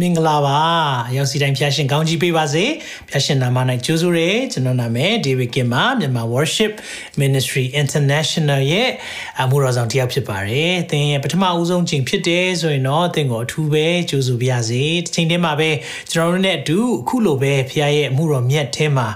မင်္ဂလာပါရောက်စီတိုင်းဖျာရှင်ကောင်းကြီးပေးပါစေဖျာရှင်နာမ၌ကြိုးဆိုရဲကျွန်တော်နာမည် David Kim ပါမြန်မာ Worship Ministry International ရဲ့အမှုတော်ဆောင်တစ်ယောက်ဖြစ်ပါတယ်သင်ရဲ့ပထမဦးဆုံးချိန်ဖြစ်တယ်ဆိုရင်တော့သင်ကိုအထူးပဲကြိုးဆိုပါရစေတစ်ချိန်တည်းမှာပဲကျွန်တော်တို့နဲ့အတူအခုလိုပဲဖျာရဲ့အမှုတော်မြတ်ထဲမှာ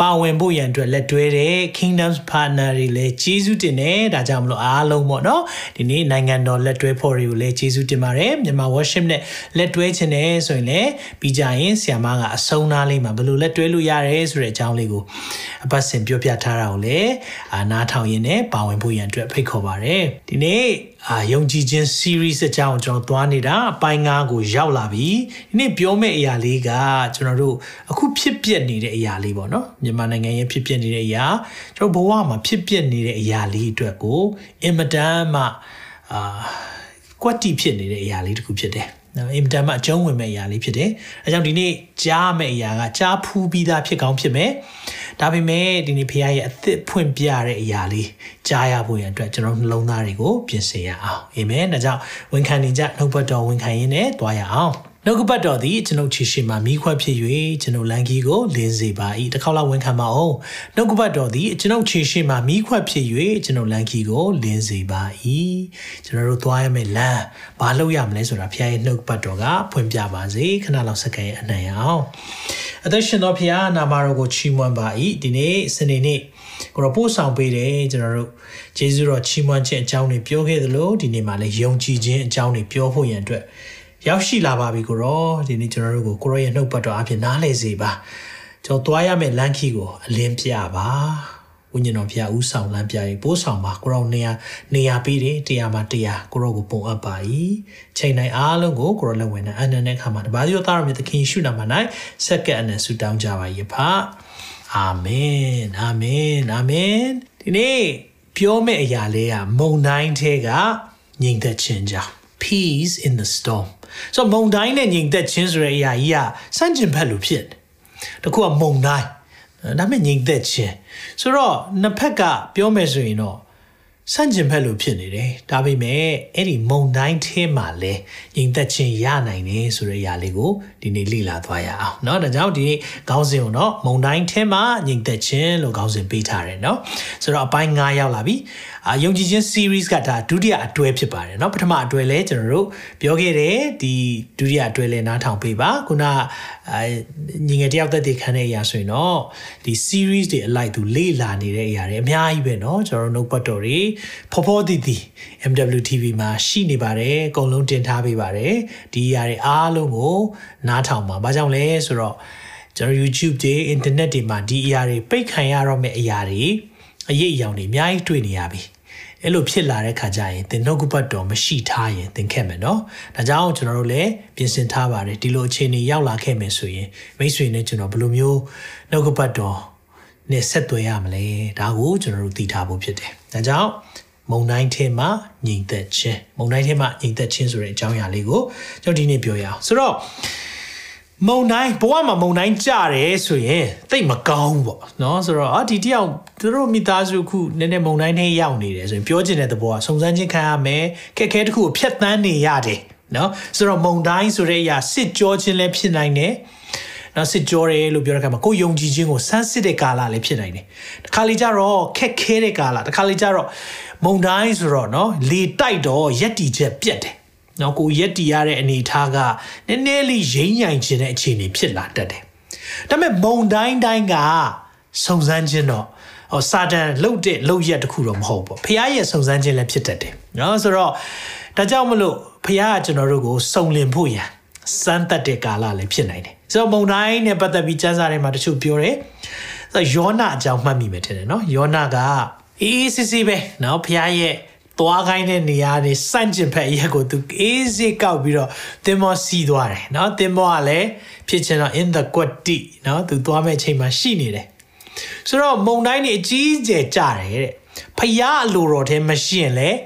ပါဝင်ဖို့ရန်အတွက်လက်တွဲတဲ့ Kingdoms Partner တွေလည်းကျေးဇူးတင်တယ်ဒါကြောင့်မလို့အားလုံးပေါ့နော်ဒီနေ့နိုင်ငံတော်လက်တွဲဖို့တွေကိုလည်းကျေးဇူးတင်ပါတယ်မြန်မာ Worship နဲ့လက်တွဲခြင်းနဲ့ဆိုရင်လည်းပြီးကြရင်ဆီယမကအဆုံးသားလေးမှာဘယ်လိုလက်တွဲလို့ရတယ်ဆိုတဲ့အကြောင်းလေးကိုအပတ်စဉ်ပြောပြထားတာကိုလည်းအာနားထောင်ရင်းနဲ့ပါဝင်ဖို့ရန်အတွက်ဖိတ်ခေါ်ပါရစေဒီနေ့အာယုံကြည်ခြင်း series အကြောင်းကျွန်တော်သွားနေတာအပိုင်း9ကိုရောက်လာပြီဒီနေ့ပြောမယ့်အရာလေးကကျွန်တော်တို့အခုဖြစ်ပျက်နေတဲ့အရာလေးပေါ့နော်မြန်မာနိုင်ငံရဲ့ဖြစ်ပျက်နေတဲ့အရာကျွန်တော်ဘဝမှာဖြစ်ပျက်နေတဲ့အရာလေးအတွက်ကိုအင်မတန်မှအာကွက်တီဖြစ်နေတဲ့အရာလေးတစ်ခုဖြစ်တယ်နော် အင်တန်မှအကျုံးဝင်မဲ့အရာလေးဖြစ်တယ်။အဲကြောင့်ဒီနေ့ကြားမဲ့အရာကကြားဖူးပြီးသားဖြစ်ကောင်းဖြစ်မယ်။ဒါပေမဲ့ဒီနေ့ဖခင်ရဲ့အသက်ဖွင့်ပြတဲ့အရာလေးကြားရဖို့ရန်အတွက်ကျွန်တော်နှလုံးသားတွေကိုပြင်ဆင်ရအောင်။အာမင်။ဒါကြောင့်ဝန်ခံနေကြနှုတ်ဘတ်တော်ဝန်ခံရင်းနဲ့တွားရအောင်။ နှုတ်ကပတ်တော်သည်ကျွန်ုပ်ချီရှိမှမိခွက်ဖြစ်၍ကျွန်ုပ်လန်ကီကိုလင်းစေပါ၏တစ်ခေါက်လောက်ဝန်ခံပါအောင်နှုတ်ကပတ်တော်သည်ကျွန်ုပ်ချီရှိမှမိခွက်ဖြစ်၍ကျွန်ုပ်လန်ကီကိုလင်းစေပါ၏ကျွန်တော်တို့သွားရမယ့်လမ်းဘာလုပ်ရမလဲဆိုတာဖခင်ရဲ့နှုတ်ကပတ်တော်ကဖွင့်ပြပါစေခဏလောက်စက္ကန့်အနံ့ရအောင်အသက်ရှင်တော်ဖခင်နာမတော်ကိုချီးမွမ်းပါ၏ဒီနေ့စနေနေ့ကိုတော့ပို့ဆောင်ပေးတယ်ကျွန်တော်တို့ယေရှုတော်ချီးမွမ်းခြင်းအကြောင်းတွေပြောခဲ့သလိုဒီနေ့မှာလည်းယုံကြည်ခြင်းအကြောင်းတွေပြောဖို့ရန်အတွက် ရောက်ရှိလာပါပြီကိုရောဒီနေ့ကျွန်တော်တို့ကိုကိုရောရဲ့နှုတ်ပတ်တော်အဖြစ်နားလည်စေပါကျွန်တော်သွားရမယ့်လမ်းခီကိုအလင်းပြပါဝိညာဉ်တော်ဖျားဦးဆောင်လမ်းပြရေးပို့ဆောင်ပါကိုရောနေရာနေရာပေးတယ်တရားမှာတရားကိုရောကိုပုံအပ်ပါ၏ချိန်တိုင်းအားလုံးကိုကိုရောလက်ဝင်တဲ့အနန္တနဲ့ခါမှာတပါးရောသားရမြတ်သခင်ရှုနာမှာ၌စက္ကန့်အနံဆုတောင်းကြပါ၏ဖအာမင်အာမင်အာမင်ဒီနေ့ပြောမယ့်အရာလေးကမုံတိုင်းထဲကငြိမ်သက်ခြင်းကြောင့် peace in the storm ဆိုတော့မုံတိုင်းနဲ့ညီသက်ချင်းဆိုတဲ့အရာကြီးကစန့်ကျင်ဘက်လိုဖြစ်တယ်တခုကမုံတိုင်းဒါပေမဲ့ညီသက်ချင်းဆိုတော့နှစ်ဖက်ကပြောမယ်ဆိုရင်တော့ ဆန့်ကျင်ဘက်လိုဖြစ်နေတယ်ဒါပေမဲ့အဲ့ဒီမုံတိုင်းထဲမှာလဲညီသက်ချင်းရနိုင်တယ်ဆိုတဲ့အရာလေးကိုဒီနေ့လေ့လာသွားရအောင်เนาะဒါကြောင့်ဒီနေ့ခေါင်းစဉ်ကိုတော့မုံတိုင်းထဲမှာညီသက်ချင်းလို့ခေါင်းစဉ်ပေးထားတယ်เนาะဆိုတော့အပိုင်း9ရောက်လာပြီအာယုံကြည်ခြင်း series ကဒါဒုတိယအတွဲဖြစ်ပါတယ်เนาะပထမအတွဲလဲကျွန်တော်တို့ပြောခဲ့တယ်ဒီဒုတိယအတွဲလဲနားထောင်ပေးပါခုနအာညီငယ်တယောက်သက်သေခံတဲ့အရာဆိုရင်တော့ဒီ series တွေအလိုက်သူလေ့လာနေတဲ့အရာတွေအများကြီးပဲเนาะကျွန်တော်တို့ note ပတ်တော်တွေ ဖော်ဖော်တည်တည် MWTV မှာရှိနေပါတယ်အကုန်လုံးတင်ထားပေးပါတယ်ဒီအရာတွေအားလုံးကိုနားထောင်ပါဘာကြောင့်လဲဆိုတော့ကျွန်တော် YouTube တွေ internet တွေမှာဒီအရာတွေပိတ်ခံရတော့မယ့်အရာတွေအရေးအယောင်တွေအများကြီးတွေ့နေရပြီအဲ့လိုဖြစ်လာတဲ့ခါကျရင်သင်နှုတ်ကပတ်တော်မရှိထားရင်သင်ခဲ့မယ်နော်ဒါကြောင့်ကျွန်တော်တို့လည်းပြင်ဆင်ထားပါတယ်ဒီလိုအခြေအနေရောက်လာခဲ့မယ်ဆိုရင်မိတ်ဆွေနဲ့ကျွန်တော်ဘယ်လိုမျိုးနှုတ်ကပတ်တော် နဲ့ဆက်သွယ်ရမလဲဒါကိုကျွန်တော်တို့သိထားဖို့ဖြစ်တယ်ဒါကြောင့်မုံတိုင်းထဲမှာညီသက်ခြင်းမုံတိုင်းထဲမှာညီသက်ခြင်းဆိုတဲ့အကြောင်းအရာလေးကိုကျွန်တော်ဒီနေ့ပြောရအောင်ဆိုတော့မုံတိုင်းဘဝမှာမုံတိုင်းကြတယ်ဆိုရင်တိတ်မကောင်းဘူးပေါ့နော်ဆိုတော့အာဒီတယောက်သူတို့မိသားစုခုနည်းနည်းမုံတိုင်းထဲရောက်နေတယ်ဆိုရင်ပြောချင်တဲ့သဘောကစုံစမ်းခြင်းခံရမယ်ခက်ခဲတစ်ခုကိုဖျက်ဆီးနေရတယ်နော်ဆိုတော့မုံတိုင်းဆိုတဲ့အရာစစ်ကြောခြင်းလည်းဖြစ်နိုင်တယ် နော်စစ်ကြောတယ်လို့ပြောတဲ့အခါမှာကိုယုံကြည်ခြင်းကိုဆန်းစစ်တဲ့ကာလလည်းဖြစ်နိုင်တယ်။တစ်ခါလေကျတော့ခက်ခဲတဲ့ကာလတစ်ခါလေကျတော့မုံတိုင်းဆိုတော့နော်လေတိုက်တော့ရက်တီချက်ပြက်တယ်။နော်ကိုရက်တီရတဲ့အနေထားကနည်းနည်းလေးရိမ့်ညိုင်ခြင်းတဲ့အခြေအနေဖြစ်လာတတ်တယ်။ဒါပေမဲ့မုံတိုင်းတိုင်းကစုံစမ်းခြင်းတော့ဟောစာတန်လှုပ်တဲ့လှုပ်ရက်တခုတော့မဟုတ်ဘူး။ဖခင်ရဲ့စုံစမ်းခြင်းလည်းဖြစ်တတ်တယ်။နော်ဆိုတော့ဒါကြောင့်မလို့ဖခင်ကကျွန်တော်တို့ကိုစုံလင်ဖို့ရန်စမ်းသက်တဲ့ကာလလည်းဖြစ်နိုင်တယ် ဆိုတော့မုံတိုင်းနဲ့ပတ်သက်ပြီးစမ်းစာထဲမှာတချို့ပြောတယ်ဆိုတော့ယောနာအကြောင်းမှတ်မိမယ်ထင်တယ်နော်ယောနာကအေးအေးစစ်စစ်ပဲနော်ဖခင်ရဲ့သွားခိုင်းတဲ့နေရာတွေစန့်ကျင်ဖက်အရက်ကိုသူအေးစေးကောက်ပြီးတော့တင်မောစီးသွားတယ်เนาะတင်မောကလည်းဖြစ်ချင်တော့ in the quati เนาะသူသွားမဲ့ချိန်မှာရှိနေတယ်ဆိုတော့မုံတိုင်းတွေအကြီးကျယ်ကြတယ်တဲ့ဖျားအလိုတော်ထဲမရှိရင်လည်း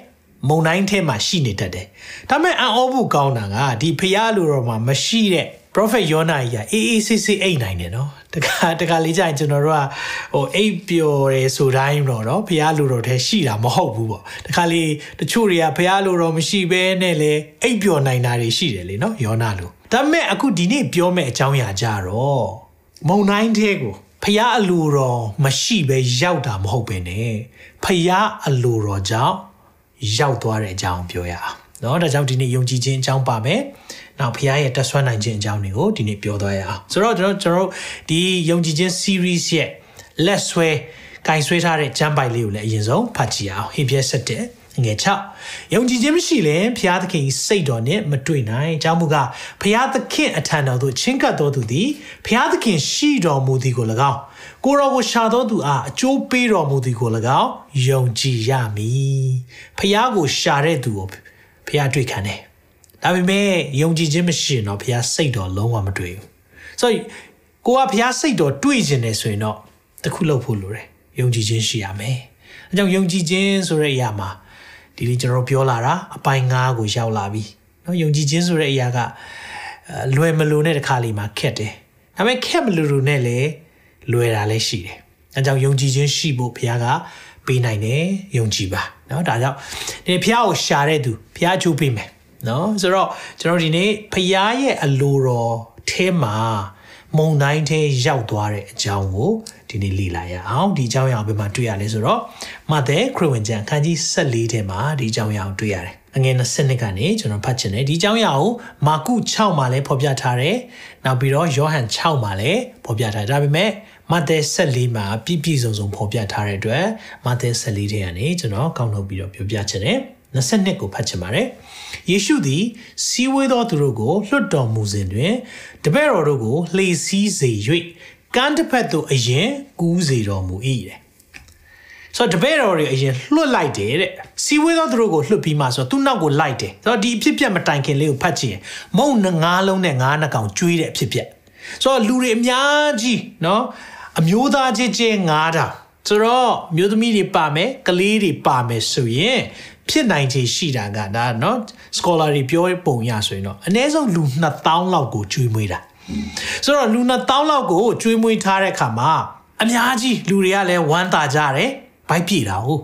မုံတိုင်းထဲမှာရှိနေတတ်တယ်ဒါပေမဲ့အံ့ဩဖို့ကောင်းတာကဒီဖျားလူတော်မှာမရှိတဲ့ prophet ယောနာကြီးကအေးအေးဆေးဆေးအိတ်နိုင်တယ်နော်တခါတခါလေးကြာရင်ကျွန်တော်တို့ကဟိုအိတ်ပျော်တယ်ဆိုတိုင်းတော့နော်ဖျားလူတော်ထဲရှိတာမဟုတ်ဘူးပေါ့တခါလေးတချို့တွေကဖျားလူတော်မရှိဘဲနဲ့လေအိတ်ပျော်နိုင်တာတွေရှိတယ်လေနော်ယောနာလူဒါပေမဲ့အခုဒီနေ့ပြောမယ့်အကြောင်းအရာကြတော့မုံတိုင်းထဲကိုဖျားအလိုတော်မရှိပဲရောက်တာမဟုတ်ပဲねဖျားအလိုတော်ကြောင့်ရောက်သွားတဲ့အကြောင်းပြောရအောင်เนาะဒါကြောင့်ဒီနေ့ယုံကြည်ခြင်းအကြောင်းပါမယ် နောက်ဖခင်ရဲ့တက်ဆွမ်းနိုင်ခြင်းအကြောင်းတွေကိုဒီနေ့ပြောသွားရအောင်ဆိုတော့ကျွန်တော်ကျွန်တော်ဒီယုံကြည်ခြင်း series ရဲ့လက်ဆွဲကင်ဆွဲထားတဲ့ကျမ်းပိုက်လေးကိုလည်းအရင်ဆုံးဖတ်ကြည့်အောင်ဟေပြဆက်တဲ့ငယ်6ယုံကြည်ခြင်းမရှိရင်ဘုရားသခင်စိတ်တော်နဲ့မတွေ့နိုင်။ကြောင့်မူကားဘုရားသခင်အထံတော်သို့ချင်းကပ်တော်သူသည်ဘုရားသခင်ရှိတော်မူသည်ကို၎င်းကိုရောကိုရှာတော်သူအားအကျိုးပေးတော်မူသည်ကို၎င်းယုံကြည်ရမည်။ဘုရားကိုရှာတဲ့သူကိုဘုရားတွေ့ခံတယ်။ ဒါပေမဲ့ယုံကြည်ခြင်းမရှိရင်တော့ဘုရားစိတ်တော်လုံးဝမတွေ့ဘူး။ဆိုတော့ကိုကဘုရားစိတ်တော်တွေ့ခြင်းနဲ့ဆိုရင်တော့တခုလုပ်ဖို့လိုတယ်။ယုံကြည်ခြင်းရှိရမယ်။အဲကြောင့်ယုံကြည်ခြင်းဆိုတဲ့အရာမှာဒီနေ့ကျွန်တော်ပြောလာတာအပိုင်း9ကိုရောက်လာပြီเนาะယုံကြည်ခြင်းဆိုတဲ့အရာကလွယ်မလို့နဲ့တခါလီမှာခက်တယ်ဒါပေမဲ့ခက်မလို့လို့နဲ့လည်းလွယ်တာလည်းရှိတယ်အဲကြောင့်ယုံကြည်ခြင်းရှိဖို့ဘုရားကပေးနိုင်တယ်ယုံကြည်ပါเนาะဒါကြောင့်ဒီဘုရားကိုရှာတဲ့သူဘုရားချိုးပေးမယ် နော်ဆိုတော့ကျွန်တော်ဒီနေ့ဖရာရဲ့အလိုတော်ထဲမှာမုံတိုင်းထဲရောက်သွားတဲ့အကြောင်းကိုဒီနေ့လေ့လာရအောင်ဒီအကြောင်းအရာဘယ်မှာတွေ့ရလဲဆိုတော့မဿဲခရစ်ဝင်ကျမ်းခန်းကြီး14ထဲမှာဒီအကြောင်းအရာကိုတွေ့ရတယ်အငယ်20ကနေကျွန်တော်ဖတ်ချင်တယ်ဒီအကြောင်းအရာကိုမာကု6မှာလည်းဖော်ပြထားတယ်နောက်ပြီးတော့ယောဟန်6မှာလည်းဖော်ပြထားတယ်ဒါပေမဲ့မဿဲ14မှာပြည့်ပြည့်စုံစုံဖော်ပြထားတဲ့အတွက်မဿဲ14ထဲကနေကျွန်တော်ကောက်နှုတ်ပြီးတော့ပြောပြချင်တယ်22ကိုဖတ်ချင်ပါတယ်။ ယေရှုသည်စီးဝေးသောသူတို့ကိုလွတ်တော်မူစဉ်တွင်တပည့်တော်တို့ကိုလှေစီးစေ၍ကမ်းတစ်ဖက်သို့အရင်ကူးစေတော်မူ၏တဲ့။ဆိုတော့တပည့်တော်တွေအရင်လွတ်လိုက်တယ်တဲ့။စီးဝေးသောသူတို့ကိုလွတ်ပြီးမှဆိုတော့သူ့နောက်ကိုလိုက်တယ်။ဆိုတော့ဒီအဖြစ်ပြက်မတိုင်ခင်လေးကိုဖတ်ကြည့်ရင်မုံငါးလုံးနဲ့ငါးနှကောင်ကျွေးတဲ့အဖြစ်ပြက်။ဆိုတော့လူတွေအများကြီးနော်အမျိုးသားချင်းချင်းငါးတောင်ဆိုတော့မျိုးသမီးတွေပါမယ်ကလေးတွေပါမယ်ဆိုရင် ဖြစ်နိုင်ခြေရှိတာကဒါเนาะ scholar တွေပြောပုံရဆိုရင်တော့အနည်းဆုံးလူ2000လောက်ကိုကျွေးမွေးတာဆိုတော့လူ2000လောက်ကိုကျွေးမွေးထားတဲ့အခါမှာအများကြီးလူတွေကလည်းဝမ်းသာကြတယ်ဘိုက်ပြေတာဟုတ်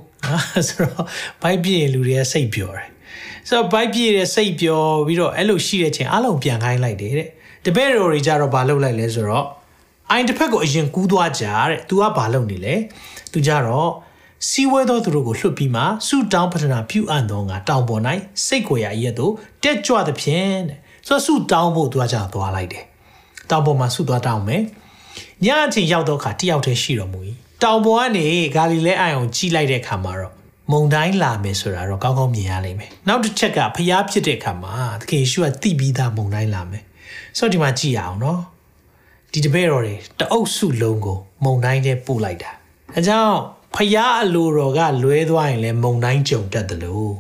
ဆိုတော့ဘိုက်ပြေလူတွေကစိတ်ပျော်တယ်ဆိုတော့ဘိုက်ပြေတဲ့စိတ်ပျော်ပြီးတော့အဲ့လိုရှိတဲ့ချိန်အလုံးပြန်ခိုင်းလိုက်တယ်တဲ့တပည့်တော်တွေကြတော့ဘာလုပ်လိုက်လဲဆိုတော့အိုင်တစ်ဖက်ကိုအရင်ကူးသွားကြတဲ့ तू ကဘာလုပ်နေလဲ तू ကြတော့ စီဝဲသောသူတို့ကိုလွှတ်ပြီးမှဆုတောင်းပတနာပြုအပ်သောငါတောင်ပေါ်၌စိတ်ကိုယ်ရရက်သို့တက်ကြွသဖြင့်တဲ့ဆိုဆုတောင်းဖို့သူကကြာသွားလိုက်တယ်တောင်ပေါ်မှာဆုသွားတောင်းမယ်ညအချိန်ရောက်တော့ခါတယောက်တည်းရှိတော်မူ၏တောင်ပေါ်ကနေဂါလိလဲအိုင်အောင်ကြီးလိုက်တဲ့ခါမှာတော့မုန်တိုင်းလာမယ်ဆိုတာတော့ကောင်းကောင်းမြင်ရလိမ့်မယ်နောက်တစ်ချက်ကဖျားဖြစ်တဲ့ခါမှာသခင်ယေရှုကတိပြီးသားမုန်တိုင်းလာမယ်ဆိုတော့ဒီမှာကြည့်ရအောင်နော်ဒီတပည့်တော်တွေတအုပ်စုလုံးကိုမုန်တိုင်းထဲပို့လိုက်တာအဲကြောင့် ဖျားအလိုတော်ကလွဲသွားရင်လည်းမုံတိုင်းကြုံတတ်တယ်လို့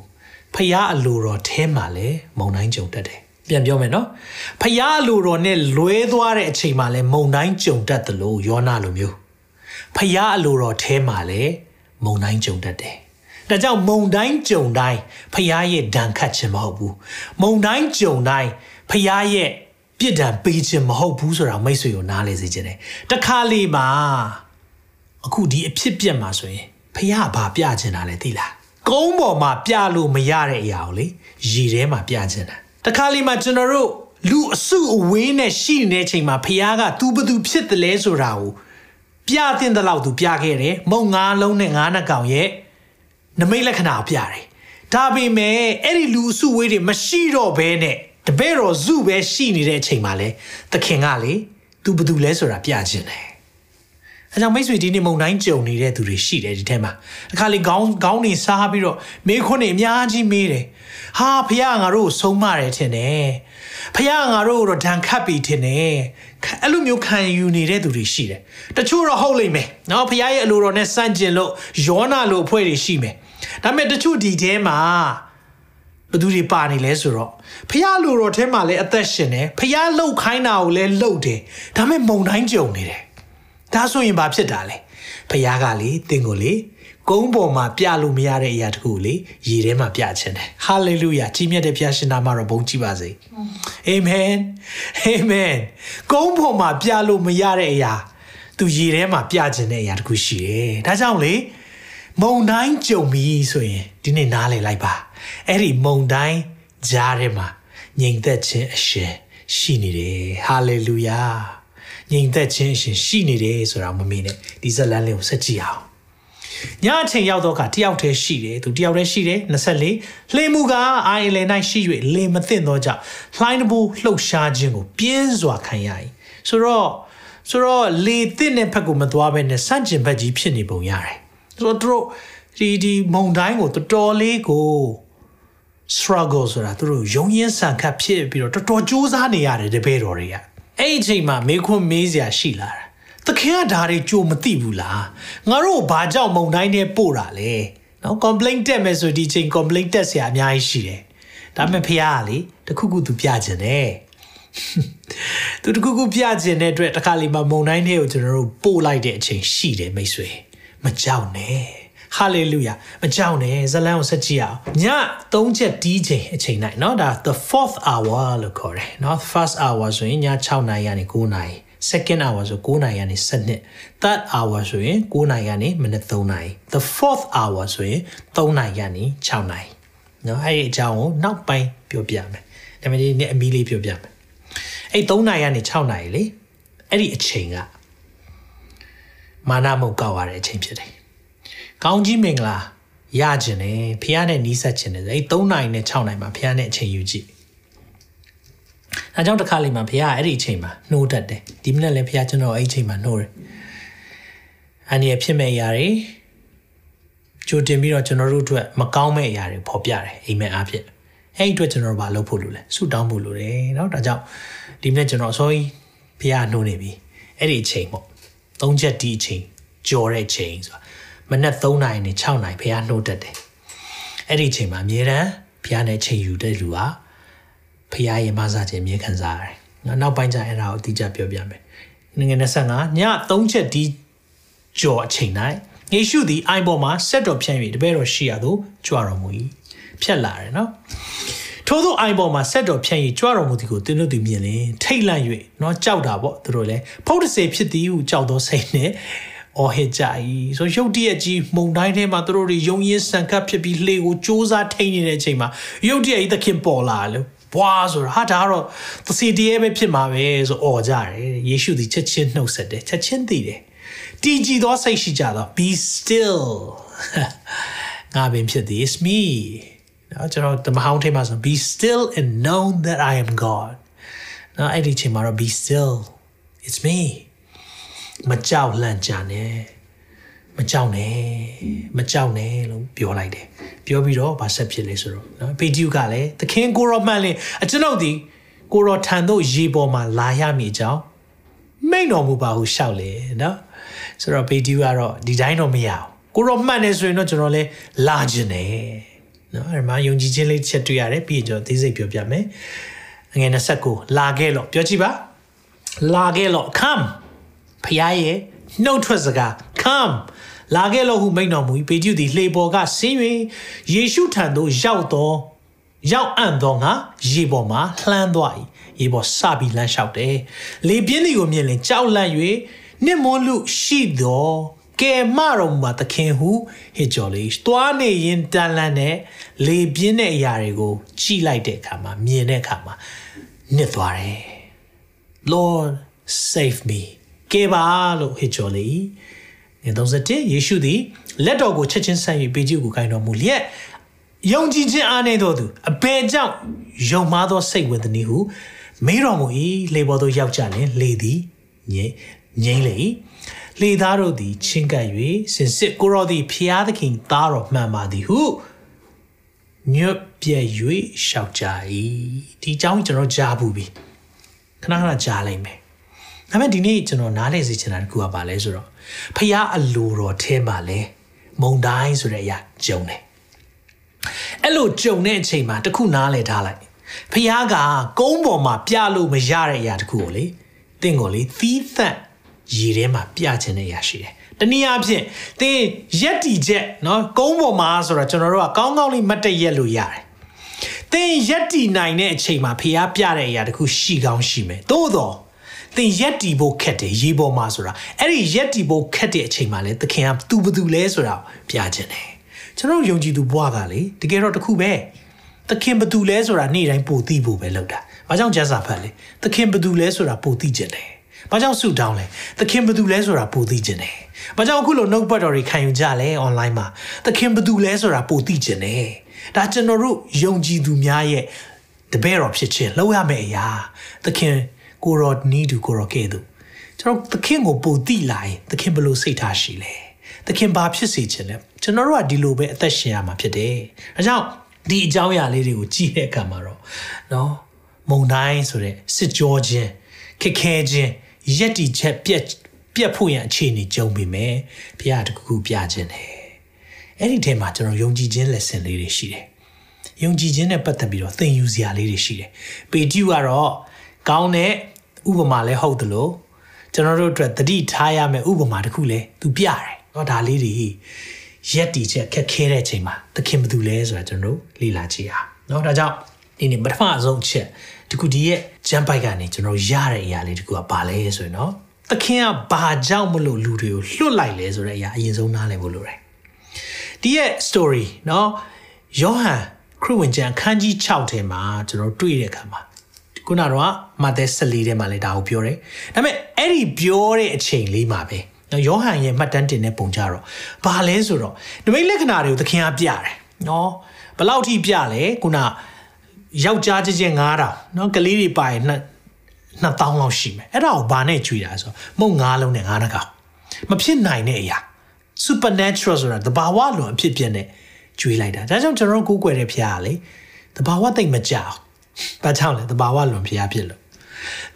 ဖျားအလိုတော်ထဲမှာလည်းမုံတိုင်းကြုံတတ်တယ်ပြန်ပြောမယ်နော်ဖျားအလိုတော်နဲ့လွဲသွားတဲ့အချိန်မှာလည်းမုံတိုင်းကြုံတတ်တယ်လို့ယောနာလိုမျိုးဖျားအလိုတော်ထဲမှာလည်းမုံတိုင်းကြုံတတ်တယ်ဒါကြောင့်မုံတိုင်းကြုံတိုင်းဖျားရဲ့ဒဏ်ခတ်ခြင်းမဟုတ်ဘူးမုံတိုင်းကြုံတိုင်းဖျားရဲ့ပြစ်ဒဏ်ပေးခြင်းမဟုတ်ဘူးဆိုတာမိတ်ဆွေကိုနားလဲစေခြင်းတယ်တခါလေမှာ အခုဒီအဖြစ်ပြက်မှာဆိုရင်ဖះဘာပြချင်တာလဲသိလားကုန်းပေါ်မှာပြလို့မရတဲ့အရာကိုလေရေထဲမှာပြချင်တာတခါလေမှာကျွန်တော်တို့လူအစုအဝေးနဲ့ရှိနေတဲ့ချိန်မှာဖះကသူဘသူဖြစ်တယ်လဲဆိုတာကိုပြတင်တဲ့လောက်သူပြခဲ့တယ်မုံငါးလုံးနဲ့ငါးနှကောင်ရဲ့နမိတ်လက္ခဏာပြတယ်ဒါပေမဲ့အဲ့ဒီလူအစုဝေးတွေမရှိတော့ဘဲနဲ့တပည့်တော်စုပဲရှိနေတဲ့အချိန်မှာလဲသခင်ကလေသူဘသူလဲဆိုတာပြခြင်းတယ် အဲကြောင့်မိတ်ဆွေဒီနေ့မုံတိုင်းကြုံနေတဲ့သူတွေရှိတယ်ဒီထဲမှာတခါလေခေါင်းခေါင်းနေစားပြီးတော့မေးခွန်းနေအများကြီးမေးတယ်ဟာဖះငါတို့ဆုံးမတယ်ထင်တယ်ဖះငါတို့တော့ဒဏ်ခတ်ပြီထင်တယ်အဲ့လိုမျိုးခံယူနေတဲ့သူတွေရှိတယ်တချို့တော့ဟုတ်လိမ့်မယ်နော်ဖះရဲ့အလိုတော်နဲ့စန့်ကျင်လို့ယောနာလိုအဖွဲ့တွေရှိမယ်ဒါပေမဲ့တချို့ဒီထဲမှာဘသူတွေပါနေလဲဆိုတော့ဖះလိုတော်ထဲမှာလည်းအသက်ရှင်တယ်ဖះလှုပ်ခိုင်းတာကိုလည်းလှုပ်တယ်ဒါပေမဲ့မုံတိုင်းကြုံနေတယ် ဒါဆိုရင်ဘာဖြစ်တာလဲဖះကလေတင့်ကိုလေကုန်းပေါ်မှာပြလို့မရတဲ့အရာတခုလေရေထဲမှာပြခြင်းတယ်ဟာလေလုယာကြီးမြတ်တဲ့ဘုရားရှင်နာမတော်ဘုန်းကြီးပါစေအာမင်အာမင်ကုန်းပေါ်မှာပြလို့မရတဲ့အရာသူရေထဲမှာပြခြင်းတဲ့အရာတခုရှိတယ်ဒါကြောင့်လေမုံတိုင်းကြုံပြီဆိုရင်ဒီနေ့နားလည်လိုက်ပါအဲ့ဒီမုံတိုင်းကြားထဲမှာငြိမ်သက်ခြင်းအရှင်ရှိနေတယ်ဟာလေလုယာ ငြိမ်သက်ခြင်းအရှင်ရှိနေတယ်ဆိုတာမမေ့နဲ့ဒီဇက်လန်လေးကိုဆက်ကြည့်အောင်ညအချိန်ရောက်တော့ကတယောက်တည်းရှိတယ်သူတယောက်တည်းရှိတယ်24လှေမှုကအာအလယ်၌ရှိ၍လေမသိတော့ကြောင့်လှိုင်းတဘူလှုပ်ရှားခြင်းကိုပြင်းစွာခံရ၏ဆိုတော့ဆိုတော့လေတစ်တဲ့ဘက်ကိုမသွားဘဲနဲ့စန့်ကျင်ဘက်ကြီးဖြစ်နေပုံရတယ်ဆိုတော့သူတို့ဒီဒီမုံတိုင်းကိုတော်တော်လေးကို struggle ဆိုတာသူတို့ရုံရင်းဆန်ခတ်ဖြစ်ပြီးတော့တော်တော်စူးစမ်းနေရတယ်တပည့်တော်တွေက အဲ့ဒီအချိန်မှာမေခွန်းမေးစရာရှိလာတာသခင်ကဒါတွေကြိုမသိဘူးလားငါတို့ဘာကြောင့်မုံတိုင်းနဲ့ပို့တာလဲနော် complaint တက်မယ်ဆိုဒီချိန် complaint တက်စရာအများကြီးရှိတယ်ဒါပေမဲ့ဖះကလေတခုခုသူပြချင်တယ်သူတခုခုပြချင်တဲ့အတွက်တခါလေမှမုံတိုင်းတွေကိုကျွန်တော်တို့ပို့လိုက်တဲ့အချိန်ရှိတယ်မိတ်ဆွေမကြောက်နဲ့ ဟာလေလုယာမကြောက်နဲ့ဇလန်ကိုဆက်ကြည့်အောင်ည3ချက်တီးချိန်အချိန်နိုင်เนาะဒါ the fourth hour လို့ခေါ်တယ်เนาะ first hour ဆိုရင်ည6နာရီကနေ9နာရီ second hour ဆို9နာရီကနေ7 third hour ဆိုရင်9နာရီကနေမိနစ်3နာရီ the fourth hour ဆိုရင်3နာရီကနေ6နာရီเนาะအဲ့ဒီအကြောင်းကိုနောက်ပိုင်းပြောပြမယ်ဒါပေမဲ့ဒီနေ့အမီလေးပြောပြမယ်အဲ့3နာရီကနေ6နာရီလေအဲ့ဒီအချိန်ကမာနမုတ်ကောက်ရတဲ့အချိန်ဖြစ်တယ် ကောင်းကြီးမင်္ဂလာရခြင်းနဲ့ဖះနဲ့နီးစပ်ခြင်းနဲ့အဲ့3နိုင်နဲ့6နိုင်မှာဖះနဲ့အချိန်ယူကြည့်။အဲကြောင့်တစ်ခါလေးမှာဖះကအဲ့ဒီအချိန်မှာနှိုးတတ်တယ်။ဒီမနေ့လည်းဖះကျွန်တော်အဲ့ဒီအချိန်မှာနှိုးတယ်။အန်ရဖြစ်မဲ့ຢာတွေကြိုတင်ပြီးတော့ကျွန်တော်တို့အတွက်မကောင်းမဲ့ຢာတွေပေါ်ပြတယ်အိမ်မက်အားဖြင့်။အဲ့ဒီအတွက်ကျွန်တော်တို့ဘာလုပ်ဖို့လိုလဲ။ဆုတောင်းဖို့လိုတယ်။နော်ဒါကြောင့်ဒီမနေ့ကျွန်တော်အစိုးရဖះနှိုးနေပြီ။အဲ့ဒီအချိန်ပေါ့။၃ချက်ဒီအချိန်ကြော်တဲ့အချိန်ဆိုတာ မနက်3နာရီနဲ့6နာရီဖះနှုတ်တက်တယ်အဲ့ဒီအချိန်မှာအမြဲတမ်းဖះနဲ့ချိန်ယူတဲ့လူကဖះရဲ့မဆာခြင်းအမြဲခံစားရတယ်နော်နောက်ပိုင်းကျရင်အဲ့ဒါကိုအတိအကျပြောပြမယ်ငွေ25ည3ချက်ဒီကြော်အချိန်တိုင်းယေရှုသည်အိုင်ပေါ်မှာဆက်တော်ဖြန့်၍တပည့်တော်ရှိရသို့ကြွတော်မူ၏ဖြတ်လာတယ်နော်ထို့သောအိုင်ပေါ်မှာဆက်တော်ဖြန့်၍ကြွတော်မူသည်ကိုသင်တို့သည်မြင်လင်ထိတ်လန့်၍နော်ကြောက်တာပေါ့သူတို့လည်းဖုတ်တစေဖြစ်သည်ဟုကြောက်သောစိတ်နှင့် အော်ဟစ်ကြ၏ဆိုရုတ်တရက်ကြီးမုံတိုင်းထဲမှာသူတို့တွေယုံရင်းဆန်ကပ်ဖြစ်ပြီးလှေကိုစူးစမ်းထိန်နေတဲ့အချိန်မှာရုတ်တရက်ကြီးသခင်ပေါ်လာလို့ဘွားဆိုတာဟာဒါတော့သစီတရေပဲဖြစ်မှာပဲဆိုអော်ကြတယ်ယေရှုသည်ချက်ချင်းနှုတ်ဆက်တယ်ချက်ချင်းသိတယ်တည်ကြည်သောစိတ်ရှိကြသော be still ငါပင်ဖြစ်သည် is me နော်ကျွန်တော်တမဟောင်းထဲမှာဆို be still and know that i am god နော်အဲ့ဒီချိန်မှာတော့ be still it's me မကြောက်လန့်ကြနဲ့မကြောက်နဲ့မကြောက်နဲ့လို့ပြောလိုက်တယ်ပြောပြီးတော့ဗာဆက်ဖြစ်လေဆိုတော့နော်ပေတျုကလည်းသခင်ကိုရောမှန်လေအကျွန်ုပ်ဒီကိုရောထံသို့ရေပေါ်မှာလာရမည်ကြောင်းမိန်တော်မူပါဟုရှောက်လေနော်ဆိုတော့ပေတျုကတော့ဒီတိုင်းတော့မရအောင်ကိုရောမှန်နေဆိုရင်တော့ကျွန်တော်လည်းလာခြင်းနဲ့နော်အဲ့မှာယုံကြည်ခြင်းလေးချက်တွေ့ရတယ်ပြီးရင်ကျွန်တော်သိစိတ်ပြောပြမယ်ငွေ29လာခဲ့လို့ပြောကြည့်ပါလာခဲ့လို့ come ဖျားရဲ့နှုတ်ထွက်စကား come လာခဲ့လို့ဟုမိန့်တော်မူပေတျုသည်လှေပေါ်ကဆင်း၍ယေရှုထံသို့ရောက်သောရောက်အံ့သောငါရေပေါ်မှာလှမ်းသွား၏ရေပေါ်စပြီးလမ်းလျှောက်တယ်လေပြင်းသည်ကိုမြင်လင်ကြောက်လန့်၍နှစ်မွန်းလူရှိသောကဲမတော်မူသခင်ဟုဟစ်ကြော်လေတွားနေရင်တန်လန့်နဲ့လေပြင်းတဲ့အရာတွေကိုကြည့်လိုက်တဲ့အခါမှာမြင်တဲ့အခါမှာနှစ်သွားတယ် Lord save me ကဲပါလို့ဟစ်ကြော်လေငယ်31ယေရှုသည်လက်တော်ကိုချက်ချင်းဆန့်၍ပေကျုကိုကိုင်းတော်မူလျက်ယုံကြည်ခြင်းအားနည်းသောသူအဘယ်ကြောင့်ယုံမှားသောစိတ်ဝင်သည်ဟုမေးတော်မူ၏လေပေါ်သို့ရောက်ကြလင်လေသည်ငြိငြိမ့်လေလေသားတို့သည်ချင်းကပ်၍စင်စစ်ကိုရောသည်ဖျားသခင်သားတော်မှန်ပါသည်ဟုညွတ်ပြည့်၍ရှောက်ကြ၏ဒီအကြောင်းကျွန်တော်ကြားဘူးပြီခဏခဏကြားလိုက်မယ် ဒါပေမဲ့ဒီနေ့ကျွန်တော်နားလည်စေချင်တာတခုကပါလဲဆိုတော့ဖះအလိုတော်ထဲမှာလဲမုံတိုင်းဆိုတဲ့အရာဂျုံတယ်အဲ့လိုဂျုံတဲ့အချိန်မှာတခုနားလည်ထားလိုက်ဖះကကုန်းပေါ်မှာပြလို့မရတဲ့အရာတခုကိုလေတင့်ကိုလေသီးသန့်ရေထဲမှာပြခြင်းတဲ့အရာရှိတယ်တနည်းအားဖြင့်သင်ရက်တီချက်နော်ကုန်းပေါ်မှာဆိုတော့ကျွန်တော်တို့ကကောင်းကောင်းလေးမတ်တက်ရက်လို့ရတယ်သင်ရက်တီနိုင်တဲ့အချိန်မှာဖျားပြတဲ့အရာတခုရှိကောင်းရှိမယ်သို့တော့သ င်ရက်တီဖို့ခက်တယ်ရေပေါ်မှာဆိုတာအဲ့ဒီရက်တီဖို့ခက်တဲ့အချိန်မှာလေသခင်ကသူဘသူလဲဆိုတာပြခြင်းတယ်ကျွန်တော်ယုံကြည်သူဘွားကလေတကယ်တော့တခုပဲသခင်ဘသူလဲဆိုတာနေ့တိုင်းပိုသိဖို့ပဲလုပ်တာဘာကြောင့်ကျမ်းစာဖတ်လဲသခင်ဘသူလဲဆိုတာပိုသိခြင်းတယ်ဘာကြောင့်ဆူတောင်းလဲသခင်ဘသူလဲဆိုတာပိုသိခြင်းတယ်ဘာကြောင့်အခုလိုနှုတ်ပတ်တော်တွေခံယူကြလဲ online မှာသခင်ဘသူလဲဆိုတာပိုသိခြင်းတယ်ဒါကျွန်တော်တို့ယုံကြည်သူများရဲ့တပည့်တော်ဖြစ်ခြင်းလောက်ရမယ့်အရာသခင် ကိုရောနီးသူကိုရောကဲ့သို့ကျွန်တော်သခင်ကိုပိုသိလာရင်သခင်ဘယ်လိုစိတ်ထားရှိလဲသခင်ဘာဖြစ်စေခြင်းလဲကျွန်တော်တို့ကဒီလိုပဲအသက်ရှင်ရမှာဖြစ်တယ်အဲကြောင့်ဒီအကြောင်းအရာလေးတွေကိုကြည့်တဲ့အခါမှာတော့နော်မုံတိုင်းဆိုတဲ့စစ်ကြောခြင်းခက်ခဲခြင်းရက်တီချက်ပြက်ပြက်ဖို့ရန်အခြေအနေကြုံပြီမယ်ဘုရားတကူပြခြင်းတယ်အဲ့ဒီထဲမှာကျွန်တော်ယုံကြည်ခြင်း lesson လေးတွေရှိတယ်ယုံကြည်ခြင်းနဲ့ပတ်သက်ပြီးတော့သင်ယူစရာလေးတွေရှိတယ်ပေတျုကတော့ ကောင်းတဲ့ဥပမာလည်းဟုတ်တယ်လို့ကျွန်တော်တို့အတွက်တတိထားရမယ့်ဥပမာတစ်ခုလည်းသူပြတယ်เนาะဒါလေးတွေရက်တီချက်ခက်ခဲတဲ့ချိန်မှာသခင်ဘယ်သူလဲဆိုတာကျွန်တော်တို့လေ့လာကြည့်အောင်เนาะဒါကြောင့်ဒီနေ့ပထမအဆုံးချက်ဒီခုဒီရဲ့ဂျမ်ပိုက်ကနေကျွန်တော်ရတဲ့အရာလေးတခုကဘာလဲဆိုရင်เนาะသခင်ကဘာကြောင့်မလို့လူတွေကိုလွတ်လိုက်လဲဆိုတဲ့အရာအရင်ဆုံးနားလည်ဖို့လိုတယ်ဒီရဲ့ story เนาะယောဟန်ခရစ်ဝင်ကျမ်းခန်းကြီး6ထဲမှာကျွန်တော်တွေ့တဲ့အခါမှာ ခုနကတော့မဿဲ14ထဲမှာလည်းဒါကိုပြောတယ်ဒါပေမဲ့အဲ့ဒီပြောတဲ့အချိန်လေးမှာပဲနော်ယောဟန်ရဲ့မှတ်တမ်းတင်တဲ့ပုံကြတော့ဘာလဲဆိုတော့နမိတ်လက္ခဏာတွေကိုသခင်ကပြတယ်နော်ဘယ်လောက်ထိပြလဲခုနယောက်ျားချင်းချင်း9000နော်ကလေးတွေပါရင်နှစ်2000လောက်ရှိမယ်အဲ့ဒါကိုဘာနဲ့ကြွေတာဆိုမုံ9လုံးနဲ့9နှကောင်မဖြစ်နိုင်တဲ့အရာ supernatural ဆိုတာတဘာဝလွန်အဖြစ်ပြတဲ့ကြွေလိုက်တာဒါကြောင့်ကျွန်တော်ကိုးကွယ်တဲ့ဖရားလေတဘာဝတိတ်မကြောက် ဘာကြောင့်လဲတဘာဝလွန်ဖရားဖြစ်လို့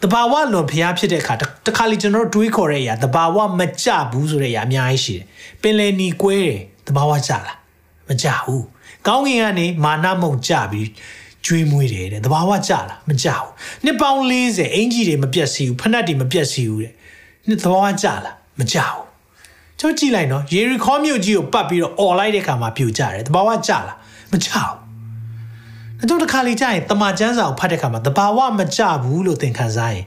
တဘာဝလွန်ဖရားဖြစ်တဲ့အခါတခါလေကျွန်တော်တို့တွေးခေါ်တဲ့အရာတဘာဝမကြဘူးဆိုတဲ့အရာအများကြီးရှိတယ်ပင်လယ်နီကွဲတယ်တဘာဝကြလားမကြဘူးကောင်းကင်ကနေမာနမုံကြပြီးကျွေးမွေးတယ်တဲ့တဘာဝကြလားမကြဘူးနှစ်ပေါင်း40အင်ကြီးတွေမပြတ်စီဘူးဖက်နှက်တွေမပြတ်စီဘူးတဲ့နှစ်တဘာဝကြလားမကြဘူးကျုပ်ကြည့်လိုက်နော်ယေရီခေါမြို့ကြီးကိုပတ်ပြီးတော့អော်လိုက်တဲ့ခါမှာပြူကြတယ်တဘာဝကြလားမကြဘူး အကျုပ်တစ်ခါလေကြာရင်တမချန်းစာကိုဖတ်တဲ့ခါမှာတဘာဝမကြဘူးလို့သင်ခံစားရင်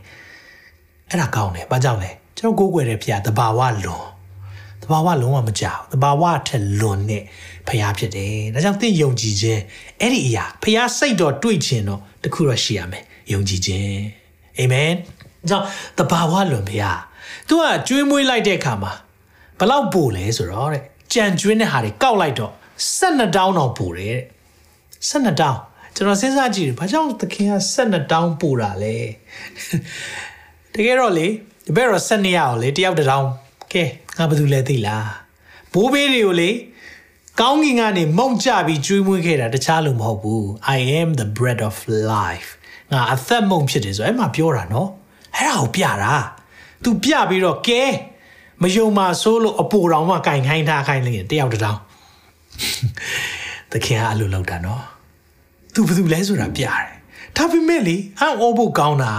အဲ့ဒါကောင်းတယ်ဘာကြောင့်လဲကျွန်တော်ကိုးကွယ်တဲ့ဖခင်တဘာဝလွန်တဘာဝလုံးဝမကြောက်တဘာဝထက်လွန်တဲ့ဖခင်ဖြစ်တယ်ဒါကြောင့်သင်ယုံကြည်ခြင်းအဲ့ဒီအရာဖခင်စိတ်တော်တွေ့ခြင်းတော့တခုတော့ရှိရမယ်ယုံကြည်ခြင်းအာမင်ကြောင့်တဘာဝလွန်ဖခင်သူကကျွေးမွေးလိုက်တဲ့အခါမှာဘလောက်ပို့လဲဆိုတော့တဲ့ကြံကျွင်းတဲ့ဟာတွေကောက်လိုက်တော့12တောင်းတော့ပို့တယ်တဲ့12တောင်း ကျွန်တော်စဉ်းစားကြည့်တယ်ဘာကြောင့်သခင်က12တောင်းပို့တာလဲတကယ်တော့လေဒီဘက်တော့12ရအောင်လေတယောက်တစ်တောင်းကဲငါဘာလို့လဲသိလားဘိုးဘေးတွေကိုလေကောင်းကင်ကနေမုံကြပြီးကျွေးမွေးခဲ့တာတခြားလို့မဟုတ်ဘူး I am the bread of life ငါအသက်မုံဖြစ်တယ်ဆိုအဲ့မှာပြောတာနော်အဲ့ဒါကိုပြတာ तू ပြပြီးတော့ကဲမယုံမှာဆိုးလို့အပူတော်မှကင်ခိုင်းထားခိုင်းလိုက်ရင်တယောက်တစ်တောင်းသခင်ကအလိုလောက်တာနော် သူဘယ်သူလဲဆိုတာပြတယ်ဒါပေမဲ့လေအံ့ဩဖို့ကောင်းတာ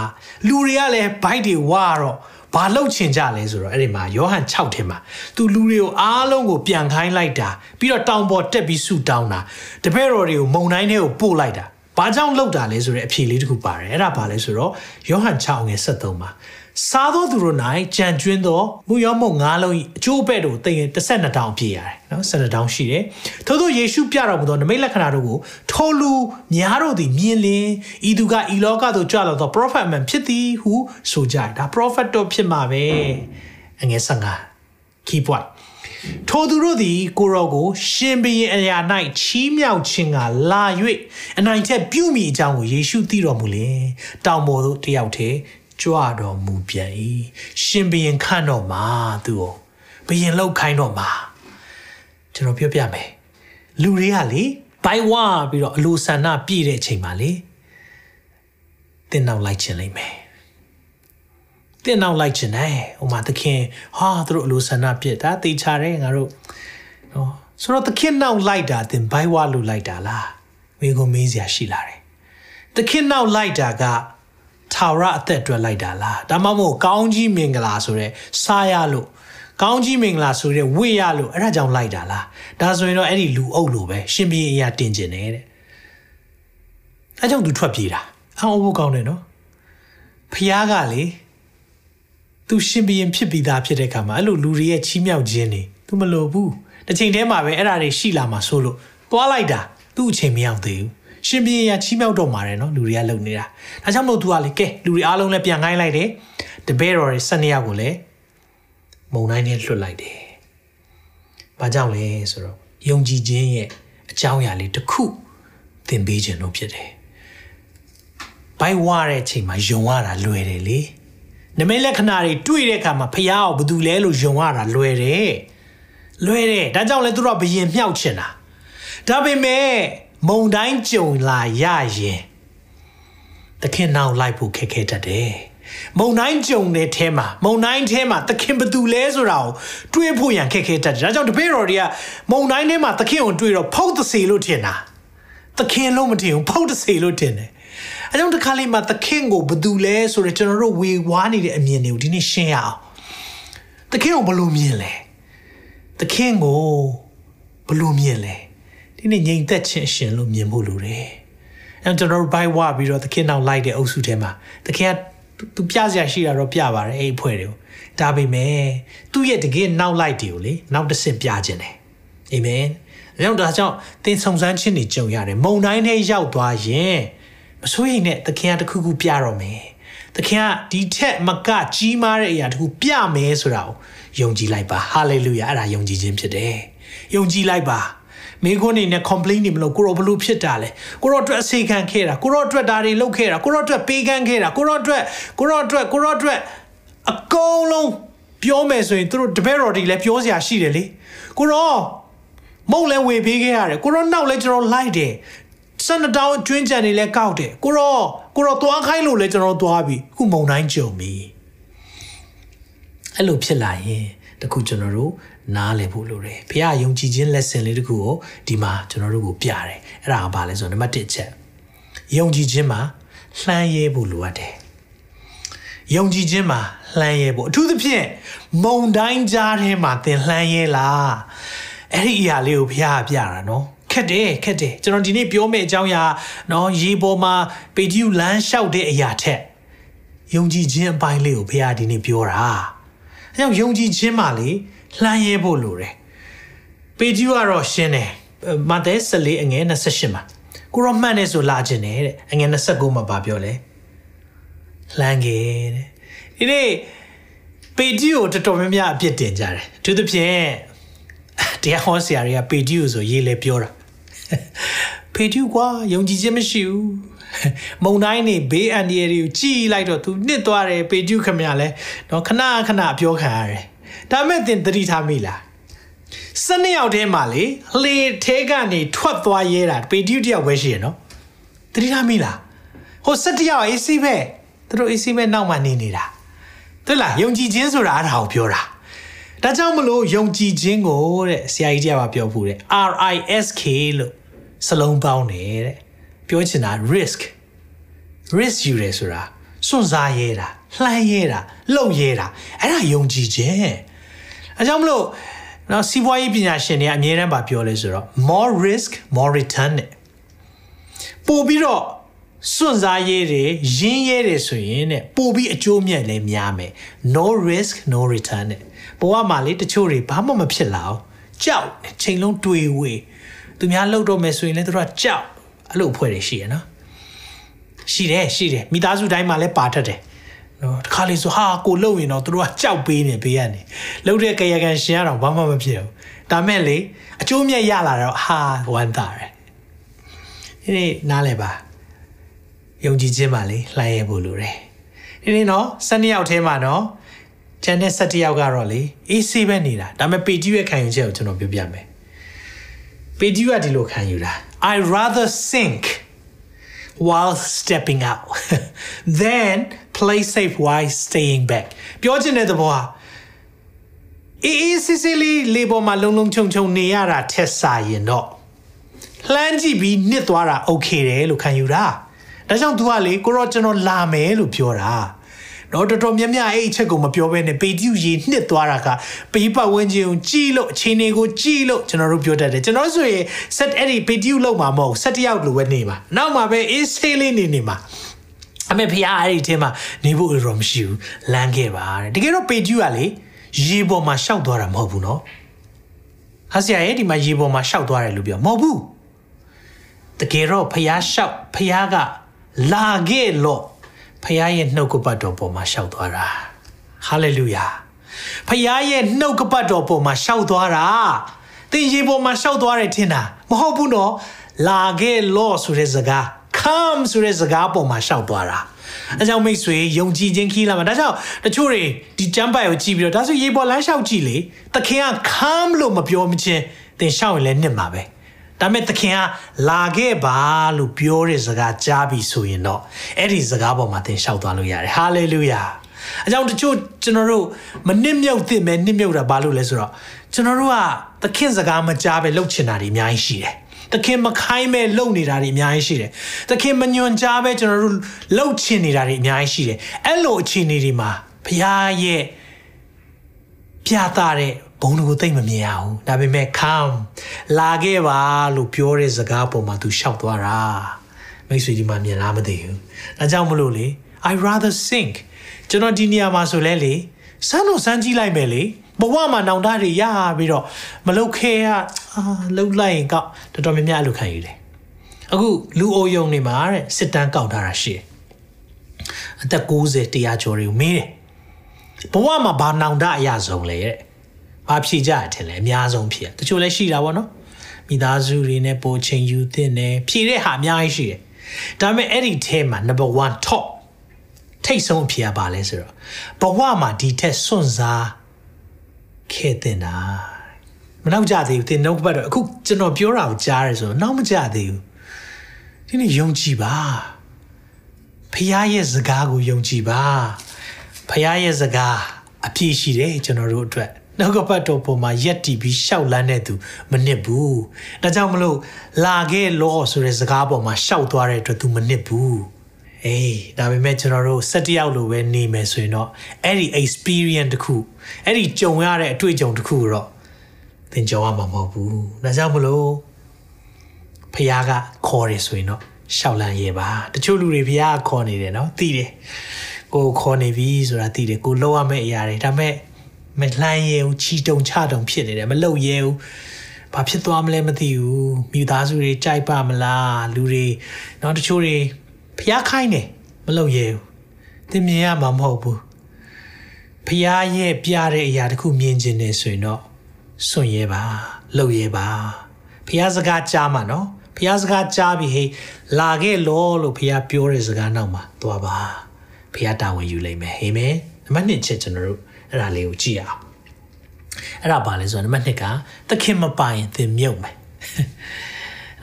လူတွေကလည်းဘိုက်တွေဝါတော့ဘာလှုပ်ချင်ကြလဲဆိုတော့အဲ့ဒီမှာယောဟန်6ထဲမှာသူလူတွေကိုအားလုံးကိုပြန်ခိုင်းလိုက်တာပြီးတော့တောင်ပေါ်တက်ပြီးဆူတောင်းတာတပည့်တော်တွေကိုမုံတိုင်းထဲကိုပို့လိုက်တာ ဘာကြောင့်လှုပ်တာလဲဆိုတဲ့အဖြေလေးတစ်ခုပါတယ်အဲ့ဒါဘာလဲဆိုတော့ယောဟန်6ငယ်73မှာစားသောသူတို့၌ကြံကျွင်းသောမူရောမုံ၅လုံး၏အကျိုးပဲ့တို့တင်ရင်12တောင်ပြည့်ရတယ်နော်12တောင်ရှိတယ်ထို့သောယေရှုပြတော်မူသောနမိတ်လက္ခဏာတို့ကိုထိုလူများတို့သည်မြင်လင်ဤသူကဤလောကသို့ကြွလာသော prophet man ဖြစ်သည်ဟုဆိုကြတယ်ဒါ prophet တော့ဖြစ်မှာပဲအငယ်15 key point ထိုသူတို့သည်ကိုရောကို ရှင်ဘရင်အရာ၌ချီးမြှောက်ခြင်းကလာ၍အနိုင်ထက်ပြုမိအကြောင်းကိုယေရှုသိတော်မူလင်တောင်ပေါ်သို့တယောက်တည်းကြွတော်မူပြန်၏ရှင်ဘရင်ခန့်တော်မှာသူ့ကိုဘရင်လောက်ခိုင်းတော်မှာကျွန်တော်ပြောပြမယ်လူတွေကလေဘိုင်ဝါပြီးတော့အလိုဆန္ဒပြည့်တဲ့အချိန်မှာလေတင်းနောက်လိုက်ခြင်းလိမ့်မယ် တင်းနောက်လိုက်ခြင်းနဲ့ဟိုမှာသခင်ဟာသူတို့အလိုဆန္ဒပြည့်ဒါတေချာတယ်ငါတို့နော်ဆိုတော့သခင်နောက်လိုက်တာတင်ဘိုင်ဝါလူလိုက်တာလားမိကိုမေးစရာရှိလာတယ်သခင်နောက်လိုက်တာကထာဝရအသက်အတွက်လိုက်တာလားဒါမှမဟုတ်ကောင်းကြီးမင်္ဂလာဆိုတဲ့စားရလို့ကောင်းကြီးမင်္ဂလာဆိုတဲ့ဝိရလို့အဲ့ဒါကြောင့်လိုက်တာလားဒါဆိုရင်တော့အဲ့ဒီလူအုပ်လိုပဲရှင်ပြေအရာတင်ကျင်တယ်တဲ့အဲကြောင့်သူထွက်ပြေးတာအော်ဘုကောင်းတယ်နော်ဖះကလေ သူရှင်ပြေဖြစ်ပြီးသားဖြစ်တဲ့ခါမှာအဲ့လိုလူတွေရဲ့ချီးမြှောက်ခြင်းနေသူမလိုဘူးတစ်ချိန်တည်းမှာပဲအဲ့ဒါတွေရှိလာမှာဆိုလို့သွားလိုက်တာသူ့အချိန်မရောက်သေးဘူးရှင်ပြေရချီးမြှောက်တော့မှာတယ်နော်လူတွေကလုံနေတာဒါကြောင့်မို့သူကလေကဲလူတွေအားလုံးလည်းပြန်ခိုင်းလိုက်တယ်တပည့်တော်တွေ၁၂ယောက်ကိုလည်းမုံတိုင်းနဲ့လွတ်လိုက်တယ်။ဘာကြောင့်လဲဆိုတော့ယုံကြည်ခြင်းရဲ့အကြောင်းအရာလေးတစ်ခုသင်ပေးခြင်းလို့ဖြစ်တယ်။ဘိုက်ဝါတဲ့အချိန်မှာယုံရတာလွယ်တယ်လေ။ နမိတ်လက္ခဏာတွေတွေ့တဲ့အခါမှာဖះအောင်ဘာတူလဲလို့ယုံရတာလွယ်တယ်။လွယ်တယ်။ဒါကြောင့်လဲသူတို့ကဘယင်မြောက်ချင်တာ။ဒါပေမဲ့မုံတိုင်းကြုံလာရရင်သခင်နောက်လိုက်ဖို့ခက်ခဲတတ်တယ်။မုံတိုင်းကြုံတဲ့ထဲမှာမုံတိုင်းထဲမှာသခင်ဘသူလဲဆိုတာကိုတွေးဖို့ရန်ခက်ခဲတတ်တယ်။ဒါကြောင့်တပည့်တော်တွေကမုံတိုင်းထဲမှာသခင်ကိုတွေးတော့ဖောက်သစေလို့ထင်တာ။သခင်လို့မထင်ဘူးဖောက်သစေလို့ထင်တယ်။ အဲကြောင့်တစ်ခါလေးမှာသခင်ကိုဘသူလဲဆိုတော့ကျွန်တော်တို့ဝေဝါးနေတဲ့အမြင်တွေကိုဒီနေ့ရှင်းရအောင်။သခင်ကိုဘလို့မြင်လဲ။သခင်ကိုဘလို့မြင်လဲ။ဒီနေ့ငြိမ်သက်ခြင်းရှင်လို့မြင်ဖို့လိုတယ်။အဲကျွန်တော်တို့ဘိုက်ဝပြီးတော့သခင်နောက်လိုက်တဲ့အုပ်စုထဲမှာသခင်ကသူပြစရာရှိတာတော့ပြပါတယ်အဲ့အဖွဲ့တွေကိုဒါပေမဲ့သူ့ရဲ့တကယ်နောက်လိုက်တွေကိုလေနောက်တစ်ဆင့်ပြခြင်းတယ်အာမင်။ဒါကြောင့်ဒါကြောင့်သင်ဆုံစမ်းခြင်းတွေကြုံရတယ်။မုံတိုင်းထဲရောက်သွားရင် မစိုးရိမ်နဲ့သခင်ကတခုခုပြတော့မယ်။သခင်ကဒီထက်မကကြီးမားတဲ့အရာတခုပြမယ်ဆိုတာကိုယုံကြည်လိုက်ပါ။ဟာလေလုယာအဲ့ဒါယုံကြည်ခြင်းဖြစ်တယ်။ယုံကြည်လိုက်ပါ။မိခွန်းနေနဲ့ complain နေမလို့ကိုရောဘလို့ဖြစ်တာလဲကိုရောအတွက်အစီခံခဲ့တာကိုရောအတွက်ဒါတွေလုပ်ခဲ့တာကိုရောအတွက်ပေးကမ်းခဲ့တာကိုရောအတွက်ကိုရောအတွက်ကိုရောအတွက်အကုန်လုံးပြောမယ်ဆိုရင်သူတို့တပည့်တော်တွေလည်းပြောစရာရှိတယ်လေကိုရောမုတ်လဲဝေပေးခဲ့ရတယ်ကိုရောနောက်လဲကျွန်တော်လိုက်တယ် စနတောင်းကျွင်းကြံနေလဲကောက်တယ်ကိုရောကိုရောသွားခိုင်းလို့လဲကျွန်တော်သွားပြီခုမုံတိုင်းကြုံပြီအဲ့လိုဖြစ်လာရင်တခုကျွန်တော်တို့နားလည်ဖို့လိုတယ်ဘုရားယုံကြည်ခြင်း lesson လေးတခုကိုဒီမှာကျွန်တော်တို့ကိုပြတယ်အဲ့ဒါကဘာလဲဆိုတော့နံပါတ်1ချက်ယုံကြည်ခြင်းမှာလှမ်းရဲဖို့လိုအပ်တယ်ယုံကြည်ခြင်းမှာလှမ်းရဲဖို့အထူးသဖြင့်မုံတိုင်းကြားထဲမှာသင်လှမ်းရဲလားအဲ့ဒီအရာလေးကိုဘုရားပြတာနော် ခက်တယ်ခက်တယ်ကျွန်တော်ဒီနေ့ပြောမယ့်အကြောင်းအရာနော်ရေပေါ်မှာပေကြီးလမ်းလျှောက်တဲ့အရာထက်ယုံကြည်ခြင်းအပိုင်းလေးကိုဘုရားဒီနေ့ပြောတာအဲကြောင့်ယုံကြည်ခြင်းမှာလေလှမ်းရဲဖို့လိုတယ်ပေကြီးကတော့ရှင်းတယ်မဿဲ14အငယ်28မှာကိုရောမှန်တယ်ဆိုလာခြင်းတယ်တဲ့အငယ်29မှာဗာပြောလဲလှမ်းခဲ့တဲ့ဒီနေ့ပေကြီးကိုတော်တော်များများအပြစ်တင်ကြတယ်သူသဖြင့်တရားဟောဆရာတွေကပေကြီးကိုဆိုရေးလဲပြောတာ ပေကြီးကွာယုံကြည်ခြင်းမရှိဘူးမုံတိုင်းနေဘေးအန်ဒီရီကိုကြည်လိုက်တော့သူနှစ်သွားတယ်ပေကြီးခမရလဲတော့ခဏခဏပြောခံရတယ်ဒါမဲ့တင်တတိထားမိလားစနေရောက်ထဲမှာလေလေထဲကနေထွက်သွားရဲတာပေတီးတယောက်ပဲရှိရနော်တတိထားမိလားဟိုစက်တယောက်အေးစီးပဲသူတို့အေးစီးပဲနောက်မှနေနေတာတွေ့လားယုံကြည်ခြင်းဆိုတာအားဒါကိုပြောတာ ဒါကြောင့်မလို့ယုံကြည်ခြင်းကိုတဲ့ဆရာကြီးတရားပြောဖို့တဲ့ RISK လို့စလုံးပေါင်းတယ်တဲ့ပြောချင်တာ risk risk ယူတယ်ဆိုတာစွန့်စားရဲတာလှမ်းရဲတာလှုပ်ရဲတာအဲ့ဒါယုံကြည်ခြင်းအဲကြောင့်မလို့နော်စီးပွားရေးပညာရှင်တွေကအမြဲတမ်းပြောလဲဆိုတော့ more risk more return နဲ့ပို့ပြီးတော့စွန့်စားရဲတယ်ရင်းရဲတယ်ဆိုရင်တဲ့ပို့ပြီးအကျိုးမြတ်လည်းများမယ် no risk no return နဲ့ ဘဝမှာလေတချို့တွေဘာမှမဖြစ်လာအောင်ကြောက်ချိန်လုံးတွေးဝေးသူများလှုပ်တော့မယ်ဆိုရင်လည်းသူတို့ကကြောက်အဲ့လိုအဖွဲ့တွေရှိရနော်ရှိတယ်ရှိတယ်မိသားစုတိုင်းမှာလည်းပါတတ်တယ်နော်တခါလေဆိုဟာကိုလှုပ်ရင်တော့သူတို့ကကြောက်ပေးနေပေးရနေလှုပ်တဲ့ကြရကန်ရှင်ရတော့ဘာမှမဖြစ်ဘူးဒါမဲ့လေအကျိုးမြတ်ရလာတော့ဟာဝမ်းသာတယ်ဒီနေ့နားလဲပါယုံကြည်ခြင်းပါလေလှိုင်းရဖို့လိုတယ်ဒီနေ့နော်၁၂ယောက်ထဲမှာနော် ကျန်တဲ့၁၁ယောက်ကတော့လေအေးဆေးပဲနေတာဒါပေမဲ့ပေတီးရဲ့ခံယူချက်ကိုကျွန်တော်ပြောပြမယ်ပေတီးကဒီလိုခံယူတာ I rather sink while stepping out then play safe while staying back ပြောချင်တဲ့သဘောဟာအေးအေးစစ်စစ်လေးလေပေါ်မှာလုံလုံချုံချုံနေရတာထက်စာရင်တော့လှမ်းကြည့်ပြီးနစ်သွားတာ okay တယ်လို့ခံယူတာဒါကြောင့် तू ကလေကိုရောကျွန်တော်လာမယ်လို့ပြောတာ တော့တော်တော်များများအဲ့အချက်ကိုမပြောဘဲနဲ့ပေတျုရေနှစ်သွားတာကပေးပတ်ဝန်းကျင်ကိုကြည်လို့အခြေအနေကိုကြည်လို့ကျွန်တော်တို့ပြောတတ်တယ်ကျွန်တော်ဆိုရင် set အဲ့ဒီပေတျုလောက်မှာမဟုတ်ဆက်တယောက်လိုပဲနေပါနောက်မှာပဲအေးဆေးလေးနေနေမှာအမေဖះအဲ့ဒီအထင်းမှာနေဖို့တော့မရှိဘူးလမ်းခဲ့ပါတဲ့တကယ်တော့ပေတျုကလေရေပေါ်မှာရှောက်သွားတာမဟုတ်ဘူးနော်ဟာဆရာရဲ့ဒီမှာရေပေါ်မှာရှောက်သွားတယ်လို့ပြောမဟုတ်ဘူးတကယ်တော့ဖះရှောက်ဖះကလာခဲ့လို့ ဖះရဲ့နှုတ်ကပတ်တော်ပေါ်မှာရှောက်သွားတာဟာလေလုယာဖះရဲ့နှုတ်ကပတ်တော်ပေါ်မှာရှောက်သွားတာသင်ရေပေါ်မှာရှောက်သွားတယ်ထင်တာမဟုတ်ဘူးနော်လာခဲ့လို့ဆိုတဲ့စကား come ဆိုတဲ့စကားပေါ်မှာရှောက်သွားတာအဲကြောင့်မိတ်ဆွေယုံကြည်ခြင်းခီးလာမှာဒါကြောင့်တချို့တွေဒီကျမ်းပိုက်ကိုကြည့်ပြီးတော့ဒါဆိုရေပေါ်လမ်းလျှောက်ကြည့်လေသခင်က come လို့မပြောမချင်းသင်ရှောက်ရင်လည်းနှစ်မှာပဲ ဒါမဲ့သခင်ကလာခဲ့ပါလို့ပြောတဲ့စကားကြားပြီဆိုရင်တော့အဲ့ဒီစကားပေါ်မှာသင်လျှောက်သွားလို့ရတယ်ဟာလေလုယာအကြောင်းတချို့ကျွန်တော်တို့မနစ်မြုပ်သင့်မဲ့နစ်မြုပ်တာဘာလို့လဲဆိုတော့ကျွန်တော်တို့ကသခင်စကားမကြားပဲလှုပ်ချင်တာတွေအများကြီးရှိတယ်သခင်မခိုင်းမဲ့လှုပ်နေတာတွေအများကြီးရှိတယ်သခင်မညွန်ကြားပဲကျွန်တော်တို့လှုပ်ချင်နေတာတွေအများကြီးရှိတယ်အဲ့လိုအခြေအနေတွေမှာဘုရားရဲ့ပြတာတဲ့ ဘုံကိုသိမ့်မမြင်ရဘူးဒါပေမဲ့ come လာခဲ့ပါလို့ပြောတဲ့စကားပေါ်မှာသူရှောက်သွားတာမိတ်ဆွေဒီမှာမြင်လားမသိဘူးဒါကြောင့်မလို့လေ I rather sink ကျွန်တော်ဒီနေရာမှာဆိုလဲလေစမ်းလို့စမ်းကြည့်လိုက်မယ်လေဘဝမှာနောင်တတွေရပြီးတော့မလုတ်ခဲရအာလှုပ်လိုက်ရင်ကောက်တော်တော်များများအလုပ်ခံယူတယ်အခုလူအိုယုံနေမှာတဲ့စစ်တမ်းကောက်ထားတာရှိတယ်အသက်60တရားကျော်တွေကိုမေးတယ်ဘဝမှာဘာနောင်တအရဆုံးလဲတဲ့ ဘာဖြေကြရထင်လဲအများဆုံးဖြေတချို့လည်းရှိတာပေါ့နော်မိသားစုတွေနဲ့ပိုချိန်ယူသင့်တယ်ဖြေတဲ့ဟာအများကြီးရှိတယ်ဒါပေမဲ့အဲ့ဒီထဲမှာ number 1 top ထိတ်ဆုံးအဖြေကဘာလဲဆိုတော့ဘဝမှာဒီထက်စွန့်စားခဲ့တဲ့နာမနောက်ကြသေးဘူးသင်နှုတ်ဘက်တော့အခုကျွန်တော်ပြောတာကိုကြားရဲဆိုတော့နောက်မကြသေးဘူးဒီနေ့ယုံကြည်ပါဖခင်ရဲ့စကားကိုယုံကြည်ပါဖခင်ရဲ့စကားအပြည့်ရှိတယ်ကျွန်တော်တို့အတွက် နှုတ်ကပတ်တော်ပေါ်မှာရက်တီပြီးရှောက်လန်းတဲ့သူမနစ်ဘူးဒါကြောင့်မလို့လာခဲ့လောဆိုတဲ့စကားပေါ်မှာရှောက်သွားတဲ့အတွက်သူမနစ်ဘူးအေးဒါပေမဲ့ကျွန်တော်တို့၁၁ယောက်လိုပဲနေမယ်ဆိုရင်တော့အဲ့ဒီ experience တစ်ခုအဲ့ဒီကြုံရတဲ့အတွေ့အကြုံတစ်ခုတော့သင်ကြုံရမှာမဟုတ်ဘူးဒါကြောင့်မလို့ဖခင်ကခေါ်တယ်ဆိုရင်တော့ရှောက်လန်းရဲပါတချို့လူတွေဖခင်ကခေါ်နေတယ်နော်သိတယ်ကိုခေါ်နေပြီဆိုတာသိတယ်ကိုလောက်ရမယ့်အရာတွေဒါပေမဲ့ မလှမ်းရဲဘူးချီတုံချတုံဖြစ်နေတယ်မလုံရဲဘူးဘာဖြစ်သွားမလဲမသိဘူးမိသားစုတွေကြိုက်ပါမလားလူတွေနောက်တချို့တွေဖျားခိုင်းတယ်မလုံရဲဘူးသင်မြင်ရမှာမဟုတ်ဘူးဖျားရဲ့ပြတဲ့အရာတခုမြင်ကျင်နေဆိုရင်တော့စွန့်ရဲပါလုံရဲပါဖျားစကားကြားမှာနော်ဖျားစကားကြားပြီးဟေးလာခဲ့လောလို့ဖျားပြောတဲ့စကားနောက်မှာသွားပါဖျားတာဝန်ယူလိမ့်မယ်ဟေးမယ်နံပါတ်1ချက်ကျွန်တော်တို့ အဲ့ဒါလေးကိုကြည့်အောင်အဲ့ဒါပါလဲဆိုတော့နံပါတ်2ကသခင်မပိုင်သင်မြုပ်မယ်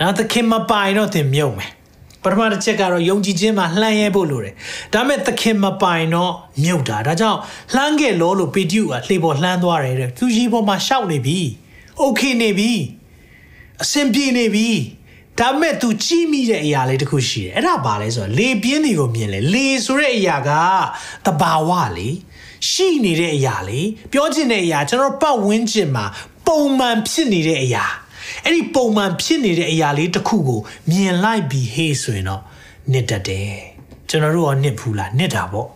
နော်သခင်မပိုင်တော့သင်မြုပ်မယ်ပထမတစ်ချက်ကတော့ယုံကြည်ခြင်းမှာလှမ်းရဲဖို့လိုတယ်ဒါမဲ့သခင်မပိုင်တော့မြုပ်တာဒါကြောင့်လှမ်းခဲ့လို့လို့ပေတျုကလှေပေါ်လှမ်းသွားတယ်တဲ့သူကြီးပေါ်မှာရှောက်နေပြီโอเคနေပြီအဆင်ပြေနေပြီဒါမဲ့ तू ကြည့်မိတဲ့အရာလေးတစ်ခုရှိတယ်အဲ့ဒါပါလဲဆိုတော့လေပြင်းတွေကိုမြင်လေလေဆိုတဲ့အရာကတဘာဝလေ ရှိနေတဲ့အရာလေပြောချင်တဲ့အရာကျွန်တော်ပတ်ဝန်းကျင်မှာပုံမှန်ဖြစ်နေတဲ့အရာအဲ့ဒီပုံမှန်ဖြစ်နေတဲ့အရာလေးတစ်ခုကိုမြင်လိုက်ပြီးဟေးဆိုရင်တော့နှစ်တက်တယ်ကျွန်တော်တို့ရောနှစ်ဖူးလားနှစ်တာပေါ့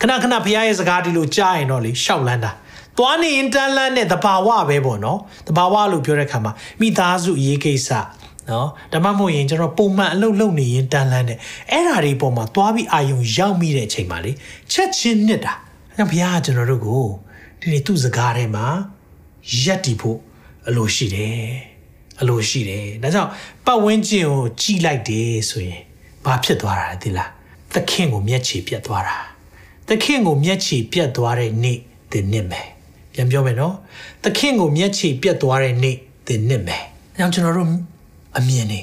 ခဏခဏဖရားရဲ့စကားဒီလိုကြားရင်တော့လေရှောက်လန်းတာသွားနေရင်တန်းလန်းတဲ့တဘာဝပဲပေါ့နော်တဘာဝလို့ပြောတဲ့ခါမှာမိသားစုအရေးကိစ္စနော်ဒါမှမဟုတ်ရင်ကျွန်တော်ပုံမှန်အလုပ်လုပ်နေရင်တန်းလန်းတယ်အဲ့ဓာတွေပေါ်မှာသွားပြီးအာယုံရောက်မိတဲ့အချိန်မှာလေချက်ချင်းနှစ်တာ အဲ့ဘုရားကကျွန်တော်တို့ကိုဒီနေ့သူ့စကားထဲမှာရက်တည်ဖို့အလိုရှိတယ်အလိုရှိတယ်ဒါကြောင့်ပတ်ဝန်းကျင်ကိုကြည်လိုက်တယ်ဆိုရင်ဘာဖြစ်သွားတာလဲသိလားသခင်ကိုမျက်ခြေပြတ်သွားတာသခင်ကိုမျက်ခြေပြတ်သွားတဲ့နေ့သင်နစ်မယ်ပြန်ပြောမယ်နော်သခင်ကိုမျက်ခြေပြတ်သွားတဲ့နေ့သင်နစ်မယ်အဲကြောင့်ကျွန်တော်တို့အမြင်နေ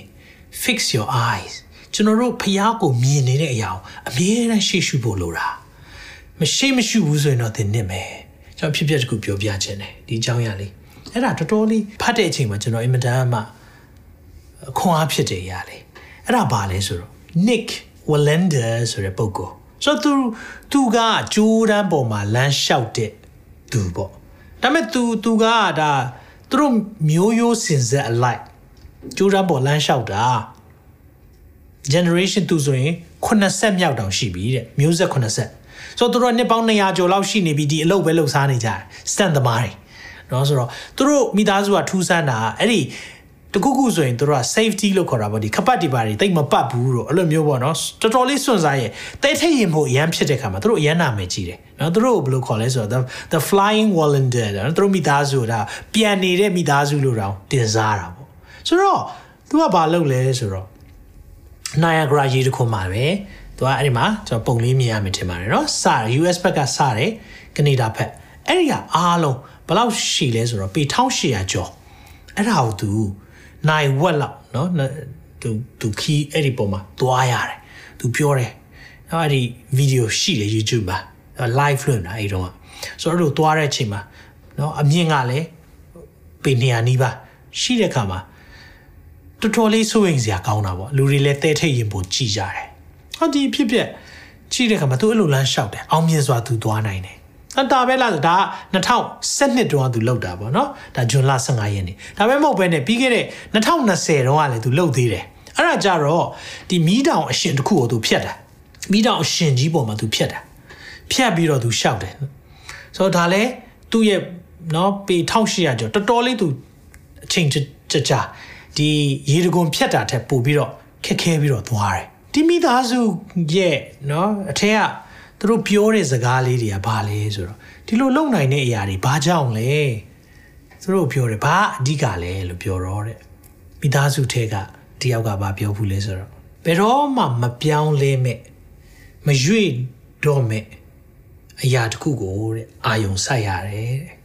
fix your eyes ကျွန်တော်တို့ဖျားကိုမြင်နေတဲ့အရာကိုအမြဲတမ်းရှေ့ရှုဖို့လိုတာ မရှိမရှိဘူးဆိုရင်တော့သင်နစ်မယ်ကျွန်တော်ဖြစ်ဖြစ်တခုပြောပြခြင်းတယ်ဒီအကြောင်းအရာလေးအဲ့ဒါတော်တော်လေးဖတ်တဲ့အချိန်မှာကျွန်တော်အင်မတန်မှခွန်အားဖြစ်တဲ့အရာလေးအဲ့ဒါဘာလဲဆိုတော့ Nick Wallander ဆိုတဲ့ပုဂ္ဂိုလ်ဆိုတော့သူသူကဂျိုးဒန်ပေါ်မှာလမ်းလျှောက်တဲ့သူပေါ့ဒါပေမဲ့သူသူကဒါသူတို့မျိုးရိုးစင်ဆက်အလိုက်ဂျိုးဒန်ပေါ်လမ်းလျှောက်တာ generation သူဆိုရင်80မြောက်တောင်ရှိပြီတဲ့မျိုးဆက်80 ဆိုတော့သူတို့နှစ်ပေါင်း200ကျော်လောက်ရှိနေပြီဒီအလုပ်ပဲလုပ်စားနေကြတယ် stand သမားတွေเนาะဆိုတော့သူတို့မိသားစုကထူးဆန်းတာအဲ့ဒီတခုခုဆိုရင်တို့က safety လို့ခေါ်တာပေါ့ဒီခပတ်တီပါတွေတိတ်မပတ်ဘူးတော့အဲ့လိုမျိုးပေါ့နော်တော်တော်လေးစွန့်စားရဲ့တဲထိတ်ရင်ဖို့အရန်ဖြစ်တဲ့ခါမှာတို့အရန်နာမယ်ကြီးတယ်နော်တို့ဘယ်လိုခေါ်လဲဆိုတော့ the flying volunteer နော်တို့မိသားစုဒါပြန်နေတဲ့မိသားစုလို့တောင်တင်စားတာပေါ့ဆိုတော့သူကဘာလုပ်လဲဆိုတော့ Niagara ရေတခွန်မှာပဲ သူကအဲ့ဒီမှာကျွန်တော်ပုံလေးမြင်ရမယ်ထင်ပါတယ်နော်စတယ် US ဘက်ကစတယ်ကနေဒါဘက်အဲ့ဒီကအားလုံးဘယ်လောက်ရှိလဲဆိုတော့ပေ1800ကျော်အဲ့ဒါကိုသူနိုင်ဝက်လောက်နော်သူသူခီးအဲ့ဒီပုံမှာသွားရတယ်သူပြောတယ်နော်အဲ့ဒီဗီဒီယိုရှိတယ် YouTube မှာ live လွှင့်တာအဲ့တော့ဆိုတော့အဲ့လိုသွားတဲ့အချိန်မှာနော်အမြင့်ကလည်းပေ200နီးပါးရှိတဲ့အခါမှာတော်တော်လေးစိုးရိမ်စရာကောင်းတာပေါ့လူတွေလည်းတဲထိတ်ရင်ပိုကြည်ကြတယ် ဟောဒီဖြစ်ဖြစ်ကြည့်တဲ့အခါမှာသူအဲ့လိုလမ်းလျှောက်တယ်အောင်မြင်စွာသူသွားနိုင်တယ်အတာပဲလားဒါ2012တုန်းကသူလောက်တာပေါ့နော်ဒါဂျွန်လ15ရက်နေ့ဒါပဲမဟုတ်ပဲねပြီးခဲ့တဲ့2020တုန်းကလည်းသူလောက်သေးတယ်အဲ့ဒါကြတော့ဒီမီးတောင်အရှင်တစ်ခုကိုသူဖြတ်တာမီးတောင်အရှင်ကြီးပေါ်မှာသူဖြတ်တာဖြတ်ပြီးတော့သူရှောက်တယ်ဆိုတော့ဒါလည်းသူ့ရဲ့နော်ပေ1800ကျော်တော်တော်လေးသူအချိန်ကြကြဒီရေတကွန်ဖြတ်တာထက်ပိုပြီးတော့ခက်ခဲပြီးတော့သွားတယ် ဒီမိသားစုရဲ့နော်အထက်ကသူတို့ပြောတဲ့စကားလေးတွေကဘာလဲဆိုတော့ဒီလိုလုံနိုင်တဲ့အရာတွေဘာကြောင့်လဲသူတို့ပြောတယ်ဘာအဓိကလဲလို့ပြောတော့တဲ့မိသားစုထဲကတယောက်ကဘာပြောဘူးလဲဆိုတော့ဘယ်တော့မှမပြောင်းလဲမဲ့မရွေ့တော့မဲ့အရာတစ်ခုကိုတဲ့အာယုံစိုက်ရတယ်တဲ့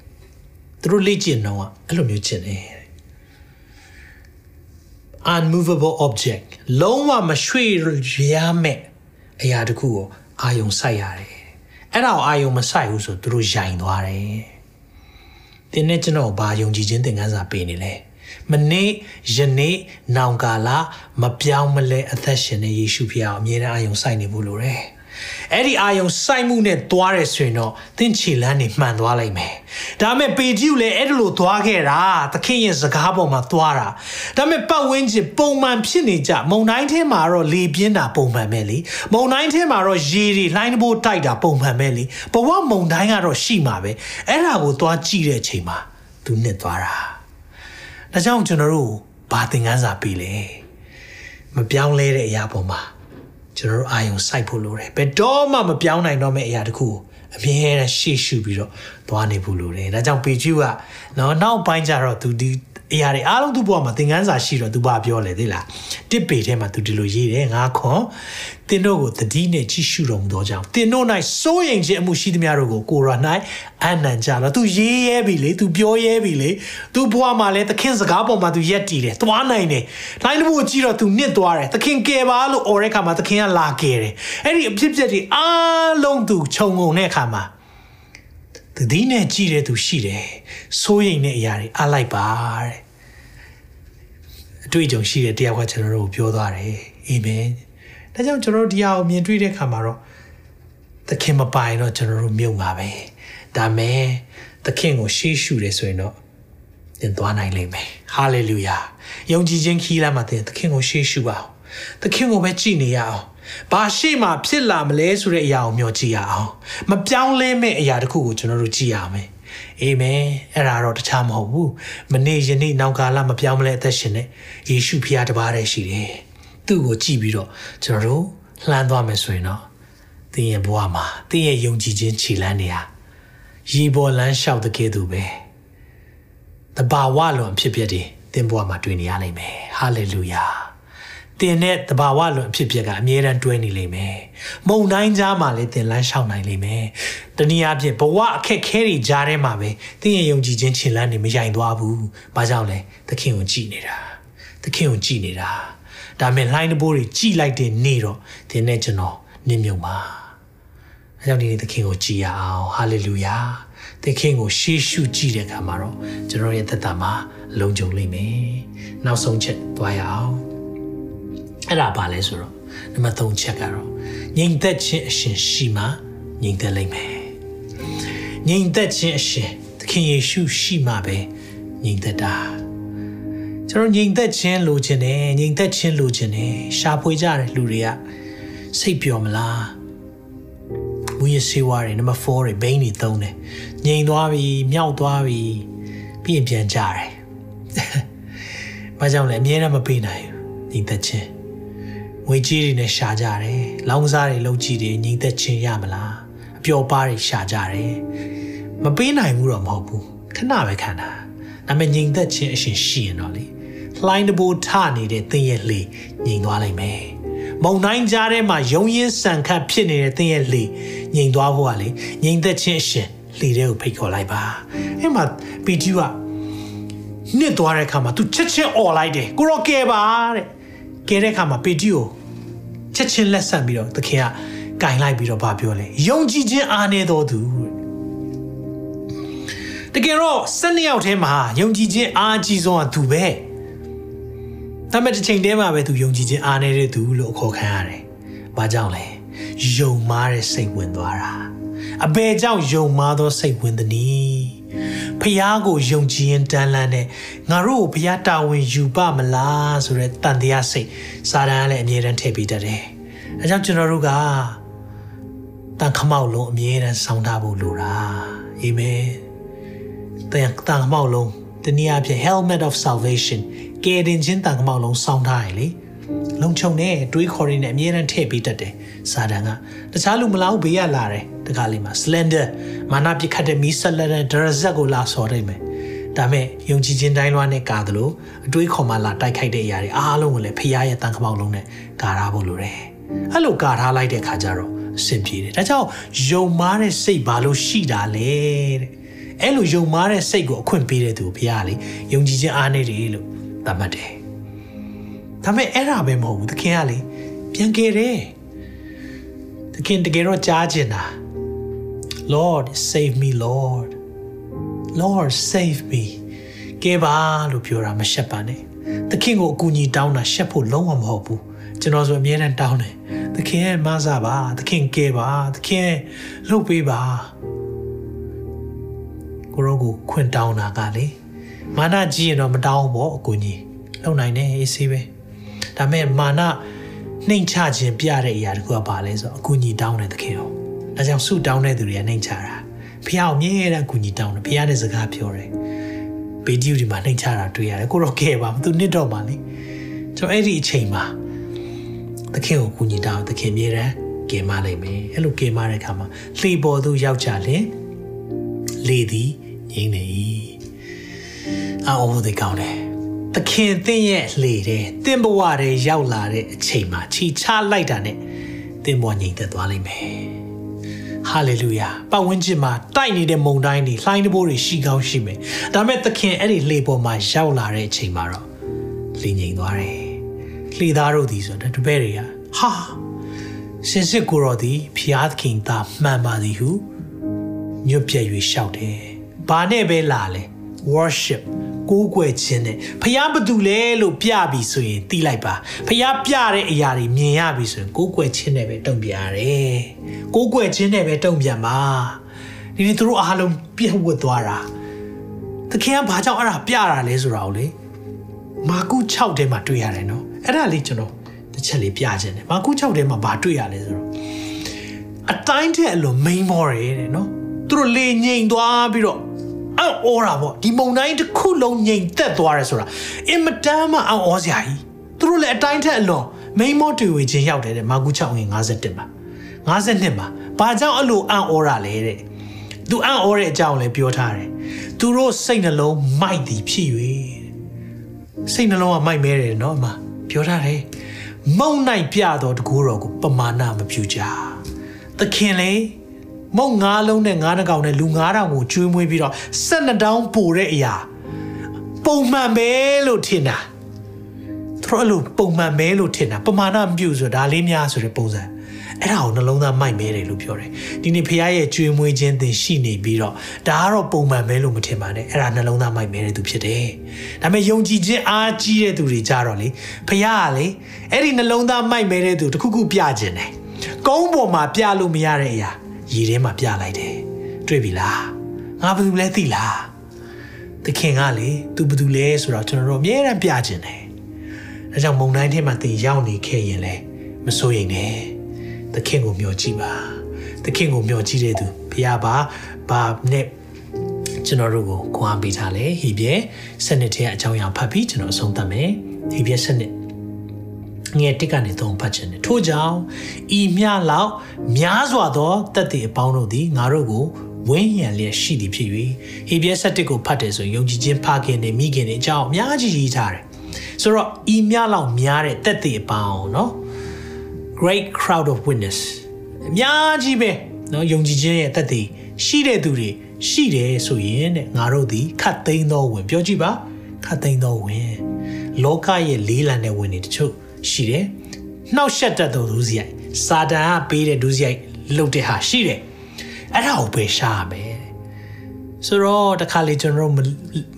သူတို့လေ့ကျင့်တော့အဲ့လိုမျိုးကျင့်တယ် unmovable object လုံးဝမရွှေ့ရမဲ့အရာတစ်ခုကိုအာယုံစိုက်ရတယ်အဲ့ဒါကိုအာယုံမစိုက်ဘူးဆိုသူတို့ယိုင်သွားတယ်တင်းနဲ့ကျွန်တော်ဘာယုံကြည်ခြင်းသင်ခန်းစာပေးနေလဲမနေ့ယနေ့နောင်ကာလမပြောင်းမလဲအသက်ရှင်တဲ့ယေရှုဖခင်အမြဲတမ်းအာယုံစိုက်နေဖို့လိုတယ် အဲ့ဒီအာယုံစိုက်မှုနဲ့သွားရဲဆိုရင်တော့သင်ခြေလန်းနေမှန်သွားလိုက်မယ်။ဒါပေမဲ့ပေကြီးလည်းအဲ့ဒါလိုသွားခဲ့တာသခင်ရဲ့စကားပေါ်မှာသွားတာ။ဒါပေမဲ့ပတ်ဝန်းကျင်ပုံမှန်ဖြစ်နေကြမုံတိုင်းထဲမှာတော့လေပြင်းတာပုံမှန်ပဲလေ။မုံတိုင်းထဲမှာတော့ရေတွေလှိုင်းတဘိုးတိုက်တာပုံမှန်ပဲလေ။ဘဝမုံတိုင်းကတော့ရှိမှာပဲ။အဲ့ဒါကိုသွားကြည့်တဲ့အချိန်မှာသူနှစ်သွားတာ။ဒါကြောင့်ကျွန်တော်တို့ဘာသင်ခန်းစာပေးလဲ။မပြောင်းလဲတဲ့အရာပေါ်မှာ ကျွန်တော်တို့အာယုံစိုက်ဖို့လိုတယ်ဘယ်တော့မှမပြောင်းနိုင်တော့မယ့်အရာတခုကိုအမြဲတမ်းရှေ့ရှုပြီးတော့သွားနေဖို့လိုတယ်ဒါကြောင့်ပေကျူကနော်နောက်ပိုင်းကျတော့သူဒီ အရာတွေအားလုံးသူ့ဘဝမှာသင်ခန်းစာရှိတော့သူဘာပြောလဲသိလားတစ်ပေထဲမှာသူဒီလိုရေးတယ်ငါခွန်တင်းတို့ကိုတတိနဲ့ကြည့်ရှုတော်မူသောကြောင့်တင်းတို့၌စိုးရိမ်ခြင်းအမှုရှိသမျှတို့ကိုကိုရ၌အနံကြတော့သူရေးရဲပြီလေသူပြောရဲပြီလေသူဘဝမှာလည်းသခင်စကားပေါ်မှာသူရက်တည်တယ်သွားနိုင်တယ်လိုင်းလို့ကြည့်တော့သူနစ်သွားတယ်သခင်ကယ်ပါလို့អော်တဲ့ခါမှာသခင်ကလာကယ်တယ်အဲ့ဒီအဖြစ်အပျက်တွေအားလုံးသူခြုံငုံတဲ့အခါမှာ တတိနဲ့ကြည့်တဲ့သူရှိတယ်စိုးရိမ်တဲ့အရာတွေအလိုက်ပါတဲ့အတွေ့အကြုံရှိတဲ့တရားကကျွန်တော်တို့ပြောသွားတယ်အာမင်ဒါကြောင့်ကျွန်တော်တို့ဒီဟာကိုမြင်တွေ့တဲ့အခါမှာတော့သခင်မပိုင်တော့ကျွန်တော်တို့မြုပ်မှာပဲဒါမဲ့သခင်ကိုရှေးရှုတယ်ဆိုရင်တော့သင်သွားနိုင်လိမ့်မယ်ဟာလေလုယာယုံကြည်ခြင်းခီးလာမှသင်သခင်ကိုရှေးရှုပါအောင်သခင်ကိုပဲကြည်နေရအောင် ဘာရှိမှဖြစ်လာမလဲဆိုတဲ့အရာကိုမျှော်ကြည့်ရအောင်မပြောင်းလဲမဲ့အရာတစ်ခုကိုကျွန်တော်တို့ကြည့်ရမယ်အာမင်အဲ့ဒါတော့တခြားမဟုတ်ဘူးမနေ့ယနေ့နောက်ကာလမပြောင်းမလဲအသက်ရှင်တဲ့ယေရှုဖခင်တပါးတည်းရှိတယ်သူ့ကိုကြည့်ပြီးတော့ကျွန်တော်တို့လှမ်းသွားမယ်ဆိုရင်တော့သင်ရဲ့ဘဝမှာသင်ရဲ့ယုံကြည်ခြင်းခြေလမ်းတွေဟာရေပေါ်လမ်းလျှောက်တဲ့ကဲ့သို့ပဲတဘာဝလွန်ဖြစ်ဖြစ်တွေသင်ဘဝမှာတွေ့နေရလိမ့်မယ်ဟာလေလုယာ တင်တဲ့တဘာဝလွန်ဖြစ်ဖြစ်ကအမြဲတမ်းတွဲနေလိမ့်မယ်။မုံတိုင်းကြားမှာလည်းတင်လန်းလျှောက်နိုင်လိမ့်မယ်။တနည်းအားဖြင့်ဘဝအခက်ခဲတွေကြားထဲမှာပဲတင်ရဲ့ယုံကြည်ခြင်းခြေလမ်းတွေမယိုင်သွားဘူး။ဘာကြောင့်လဲ။သခင်ကိုကြည်နေတာ။သခင်ကိုကြည်နေတာ။ဒါမဲ့လှိုင်းတဘိုးတွေကြည်လိုက်တဲ့နေ့တော့တင်နဲ့ကျွန်တော်နင်းမြုံပါ။အဲကြောင့်ဒီနေ့သခင်ကိုကြည်ရအောင်။ဟာလေလုယာ။သခင်ကိုရှေးရှုကြည့်တဲ့အခါမှာတော့ကျွန်တော်ရဲ့သက်တာမှာလုံခြုံလိမ့်မယ်။နောက်ဆုံးချက်သွားရအောင်။ အဲ့ဒါဘာလဲဆိုတော့နံပါတ်3ချက်ကတော့ငြိမ်သက်ခြင်းအရှင်ရှိမှငြိမ်သက်လိမ့်မယ်ငြိမ်သက်ခြင်းအရှင်သခင်ယေရှုရှိမှပဲငြိမ်သက်တာကျွန်တော်ငြိမ်သက်ခြင်းလိုချင်တယ်ငြိမ်သက်ခြင်းလိုချင်တယ်ရှာဖွေကြတဲ့လူတွေကစိတ်ပျော်မလားမူရစေဝါတွေနံပါတ်4တွေဘိန်းတွေသုံးတယ်ငြိမ်သွားပြီမြောက်သွားပြီပြီးရင်ပြန်ကြတယ်။ဘာကြောင့်လဲအမြဲတမ်းမပေးနိုင်ဘူးညီသက်ချင်း ငွေကြီးတွေနဲ့ရှာကြတယ်။လောင်းစားတွေလုံးကြီးတွေညီသက်ချင်းရမလား။အပျော်ပါးတွေရှာကြတယ်။မပေးနိုင်ဘူးတော့မဟုတ်ဘူး။ခဏပဲခံတာ။ဒါပေမဲ့ညီသက်ချင်းအရှင်ရှိရင်တော့လေလှိုင်းတဘိုးထနေတဲ့သင်ရဲ့လေညီသွားလိမ့်မယ်။မုံတိုင်းကြားထဲမှာယုံရင်ဆန်ခတ်ဖြစ်နေတဲ့သင်ရဲ့လေညီသွားဖို့ကလေညီသက်ချင်းအရှင်လေတဲ့ကိုဖိတ်ခေါ်လိုက်ပါ။အဲ့မှာပီတီကနစ်သွားတဲ့အခါမှာ तू ချက်ချင်းអော်လိုက်တယ်ကိုရောကဲပါတဲ့ကဲတဲ့အခါမှာပေတီကို ချက်ချင်းလက်ဆက်ပြီးတော့သခင်ကကင်လိုက်ပြီးတော့ဗာပြောလဲယုံကြည်ခြင်းအားနေတော်သူတကယ်တော့၁၂ယောက်ထဲမှာယုံကြည်ခြင်းအားကြီးဆုံးကသူပဲဒါပေမဲ့တစ်ချိန်တည်းမှာပဲသူယုံကြည်ခြင်းအားနေတဲ့သူလို့အခေါ်ခံရတယ်။ဘာကြောင့်လဲယုံမားတဲ့စိတ်ဝင်သွားတာအဘယ်ကြောင့်ယုံမားသောစိတ်ဝင်သနည်း ဖះကိုယုံကြည်ရင်တန်လန်းနဲ့ငါတို့ကိုဖះတာဝန်ယူပါမလားဆိုတဲ့တန်တရားစိတ်စာတန်ကလည်းအမြဲတမ်းထည့်ပေးတတ်တယ်။အဲကြောင့်ကျွန်တော်တို့ကတန်ခမောက်လုံးအမြဲတမ်းစောင်းထားဖို့လိုတာ။အာမင်။တန်တန်ခမောက်လုံးတနည်းအားဖြင့် helmet of salvation ကယ်တင်ခြင်းတန်ခမောက်လုံးစောင်းထားရလေ။လုံခြုံတဲ့တွေးခေါ်ရင်းနဲ့အမြဲတမ်းထည့်ပေးတတ်တယ်။စာတန်ကတခြားလူမလောက်ဘေးရလာတယ် တခါလေးမှာ slender မာနပြခတ်တဲ့မီးဆက်လက်တဲ့ဒရဇက်ကိုလာဆော်နိုင်မယ်ဒါမဲ့ယုံကြည်ခြင်းတိုင်းလွှားနဲ့ကာသလိုအတွေးခေါ်မှလာတိုက်ခိုက်တဲ့အရာတွေအားလုံးကိုလည်းဖရားရဲ့တန်ခမောက်လုံးနဲ့ကာထားဖို့လိုတယ်အဲ့လိုကာထားလိုက်တဲ့ခါကျတော့အဆင်ပြေတယ်ဒါကြောင့်ယုံမားတဲ့စိတ်ဘာလို့ရှိတာလဲတဲ့အဲ့လိုယုံမားတဲ့စိတ်ကိုအခွင့်ပေးတဲ့သူဘုရားလေယုံကြည်ခြင်းအားနေတယ်လို့သတ်မှတ်တယ်ဒါပေမဲ့အဲ့ဒါပဲမဟုတ်ဘူးသခင်ကလေပြန်ကြတယ်သခင်တကယ်တော့ကြားကျင်တာ Lord save me Lord Lord save me ကဲပါလို့ပြောတာမရှက်ပါနဲ့သခင်ကိုအကူအညီတောင်းတာရှက်ဖို့လုံးဝမဟုတ်ဘူးကျွန်တော်ဆိုအမြဲတမ်းတောင်းတယ်သခင်ရဲ့မဆာပါသခင်ကဲပါသခင်လှုပ်ပေးပါကိုရောကိုခွင့်တောင်းတာကလေမာနကြီးရင်တော့မတောင်းဘောအကူအညီလုံနိုင်တယ်အေးဆေးပဲဒါပေမဲ့မာနနှိမ်ချခြင်းပြတဲ့အရာတခုကပါလဲဆိုတော့အကူအညီတောင်းတယ်သခင်ရော ဒါကြောင့်ဆုတောင်းတဲ့သူတွေကနှိမ်ချတာဖះအောင်မြဲတမ်းကူညီတောင်းတယ်ဖះနဲ့စကားပြောတယ်ဗီဒီယိုဒီမှာနှိမ်ချတာတွေ့ရတယ်ကိုတော့ကဲပါမသူနစ်တော့ပါလေကျွန်တော်အဲ့ဒီအချိန်မှာသခင်ကိုကူညီတောင်းသခင်မြဲတမ်းကဲမလိုက်မယ်အဲ့လိုကဲမတဲ့အခါမှာလှေပေါ်သူရောက်ကြလင်လေသည်ငြိမ့်နေ၏အော်ဘုဒ္ဓကောင်းတယ်သခင်သင်ရဲ့လှေတဲ့သင်ဘဝတဲ့ရောက်လာတဲ့အချိန်မှာခြိချလိုက်တာနဲ့သင်ဘဝငြိမ်သက်သွားလိမ့်မယ် ဟာလေလုယာပတ်ဝန်းကျင်မှာတိုက်နေတဲ့မုန်တိုင်းတွေလှိုင်းတဘိုးတွေရှိကောင်းရှိမယ်ဒါပေမဲ့သခင်အဲ့ဒီလှေပေါ်မှာရောက်လာတဲ့အချိန်မှာတော့လှေငြိမ်သွားတယ်လှေသားတို့ဒီဆိုတော့တပည့်တွေကဟာစင်စစ်ကိုတော်သည်ဖျားသခင်သားမှန်ပါသည်ဟုညွတ်ပြည့်၍ရှောက်တယ်ဘာနဲ့ပဲလာလဲ worship ကိုးကွယ်ခြင်းနဲ့ဖျားဘသူလဲလို့ပြပြီဆိုရင်သိလိုက်ပါဖျားပြတဲ့အရာတွေမြင်ရပြီဆိုရင်ကိုးကွယ်ခြင်းနဲ့ပဲတုံ့ပြန်ရတယ်ကိုးကွယ်ခြင်းနဲ့ပဲတုံ့ပြန်ပါဒီနေ့သူတို့အားလုံးပြည့်ဝတ်သွားတာသခင်ကဘာကြောင့်အဲ့ဒါပြတာလဲဆိုတာကိုလေမာကု6ထဲမှာတွေ့ရတယ်နော်အဲ့ဒါလေးကျွန်တော်တစ်ချက်လေးပြခြင်းတယ်မာကု6ထဲမှာဘာတွေ့ရလဲဆိုတော့အတိုင်းတဲ့အလိုမိန်မော်တယ်တဲ့နော်သူတို့လေငိန်သွားပြီးတော့ အော်အော်တာပေါ့ဒီမုံတိုင်းတစ်ခုလုံးငိန်သက်သွားတယ်ဆိုတာအင်မတန်မှအော်အော်စရာကြီးသူတို့လည်းအတိုင်းထက်အလွန်မိန်မောတွေ့ဝေခြင်းရောက်တယ်တဲ့မာကု6ငင်51မှာ52မှာဘာကြောင့်အဲ့လိုအံ့ဩတာလဲတဲ့သူအံ့ဩတဲ့အကြောင်းလည်းပြောထားတယ်သူတို့စိတ်နှလုံးမိုက်သည်ဖြစ်၍စိတ်နှလုံးကမိုက်မဲတယ်နော်အမပြောထားတယ်မုံနိုင်ပြတော်တကူတော်ကိုပမာဏမပြုကြသခင်လေ မုံငါးလုံးနဲ့ငါးနှကောင်နဲ့လူ9000ကိုကျွေးမွေးပြီးတော့12တောင်းပို့တဲ့အရာပုံမှန်ပဲလို့ထင်တာသူတို့အဲ့လိုပုံမှန်ပဲလို့ထင်တာပမာဏမပြုဆိုဒါလေးများဆိုတဲ့ပုံစံအဲ့ဒါကိုနှလုံးသားမိုက်မဲတယ်လို့ပြောတယ်ဒီနေ့ဖခင်ရဲ့ကြွေးမွေးခြင်းသင်ရှိနေပြီးတော့ဒါကတော့ပုံမှန်ပဲလို့မထင်ပါနဲ့အဲ့ဒါနှလုံးသားမိုက်မဲတဲ့သူဖြစ်တယ်ဒါပေမဲ့ယုံကြည်ခြင်းအားကြီးတဲ့သူတွေကြတော့လေဖခင်ကလေအဲ့ဒီနှလုံးသားမိုက်မဲတဲ့သူတခုခုပြခြင်းတယ်ကုန်းပေါ်မှာပြလို့မရတဲ့အရာ ရေထဲမှာပြလိုက်တယ်တွေ့ပြီလားငါဘယ်သူလဲသိလားသခင်ကလေ तू ဘယ်သူလဲဆိုတော့ကျွန်တော်တို့အမြဲတမ်းပြခြင်းတယ်ဒါကြောင့်မုံတိုင်းထဲမှာသင်ရောက်နေခဲ့ရင်လေမစိုးရိမ်နဲ့သခင်ကိုမျှော်ကြည့်ပါသခင်ကိုမျှော်ကြည့်တဲ့သူဘုရားပါဘာနဲ့ကျွန်တော်တို့ကိုခွန်အားပေးထားလဲဟိပြဲစနစ်ထဲအကြောင်းအရာဖတ်ပြီးကျွန်တော်အဆုံးသတ်မယ်ဟိပြဲစနစ် ငယ်တစ်ကနေသုံးဖတ်ခြင်းနဲ့ထို့ကြောင့်ဤမြလောက်များစွာသောတက်တဲ့အပေါင်းတို့သည်ငါတို့ကိုဝင်းရံလျက်ရှိသည်ဖြစ်၍ဟေပြဲဆက်တစ်ကိုဖတ်တယ်ဆိုရင်ယုံကြည်ခြင်းဖခင်နဲ့မိခင်တွေအကြောင်းအများကြီးရေးထားတယ်ဆိုတော့ဤမြလောက်များတဲ့တက်တဲ့အပေါင်းเนาะ great crowd of witness အများကြီးပဲเนาะယုံကြည်ခြင်းရဲ့တက်တဲ့ရှိတဲ့သူတွေရှိတယ်ဆိုရင်တဲ့ငါတို့ဒီခတ်သိမ်းသောဝင်ပြောကြည့်ပါခတ်သိမ်းသောဝင်လောကရဲ့လေးလံတဲ့ဝင်တွေတချို့ ရှိတယ်နှောက်ရှက်တတ်သောဒုစရိုက်စာတန်ကပေးတဲ့ဒုစရိုက်လုပ်တဲ့ဟာရှိတယ်အဲ့ဒါကိုပဲရှားမယ်ဆိုတော့တခါလေကျွန်တော်တို့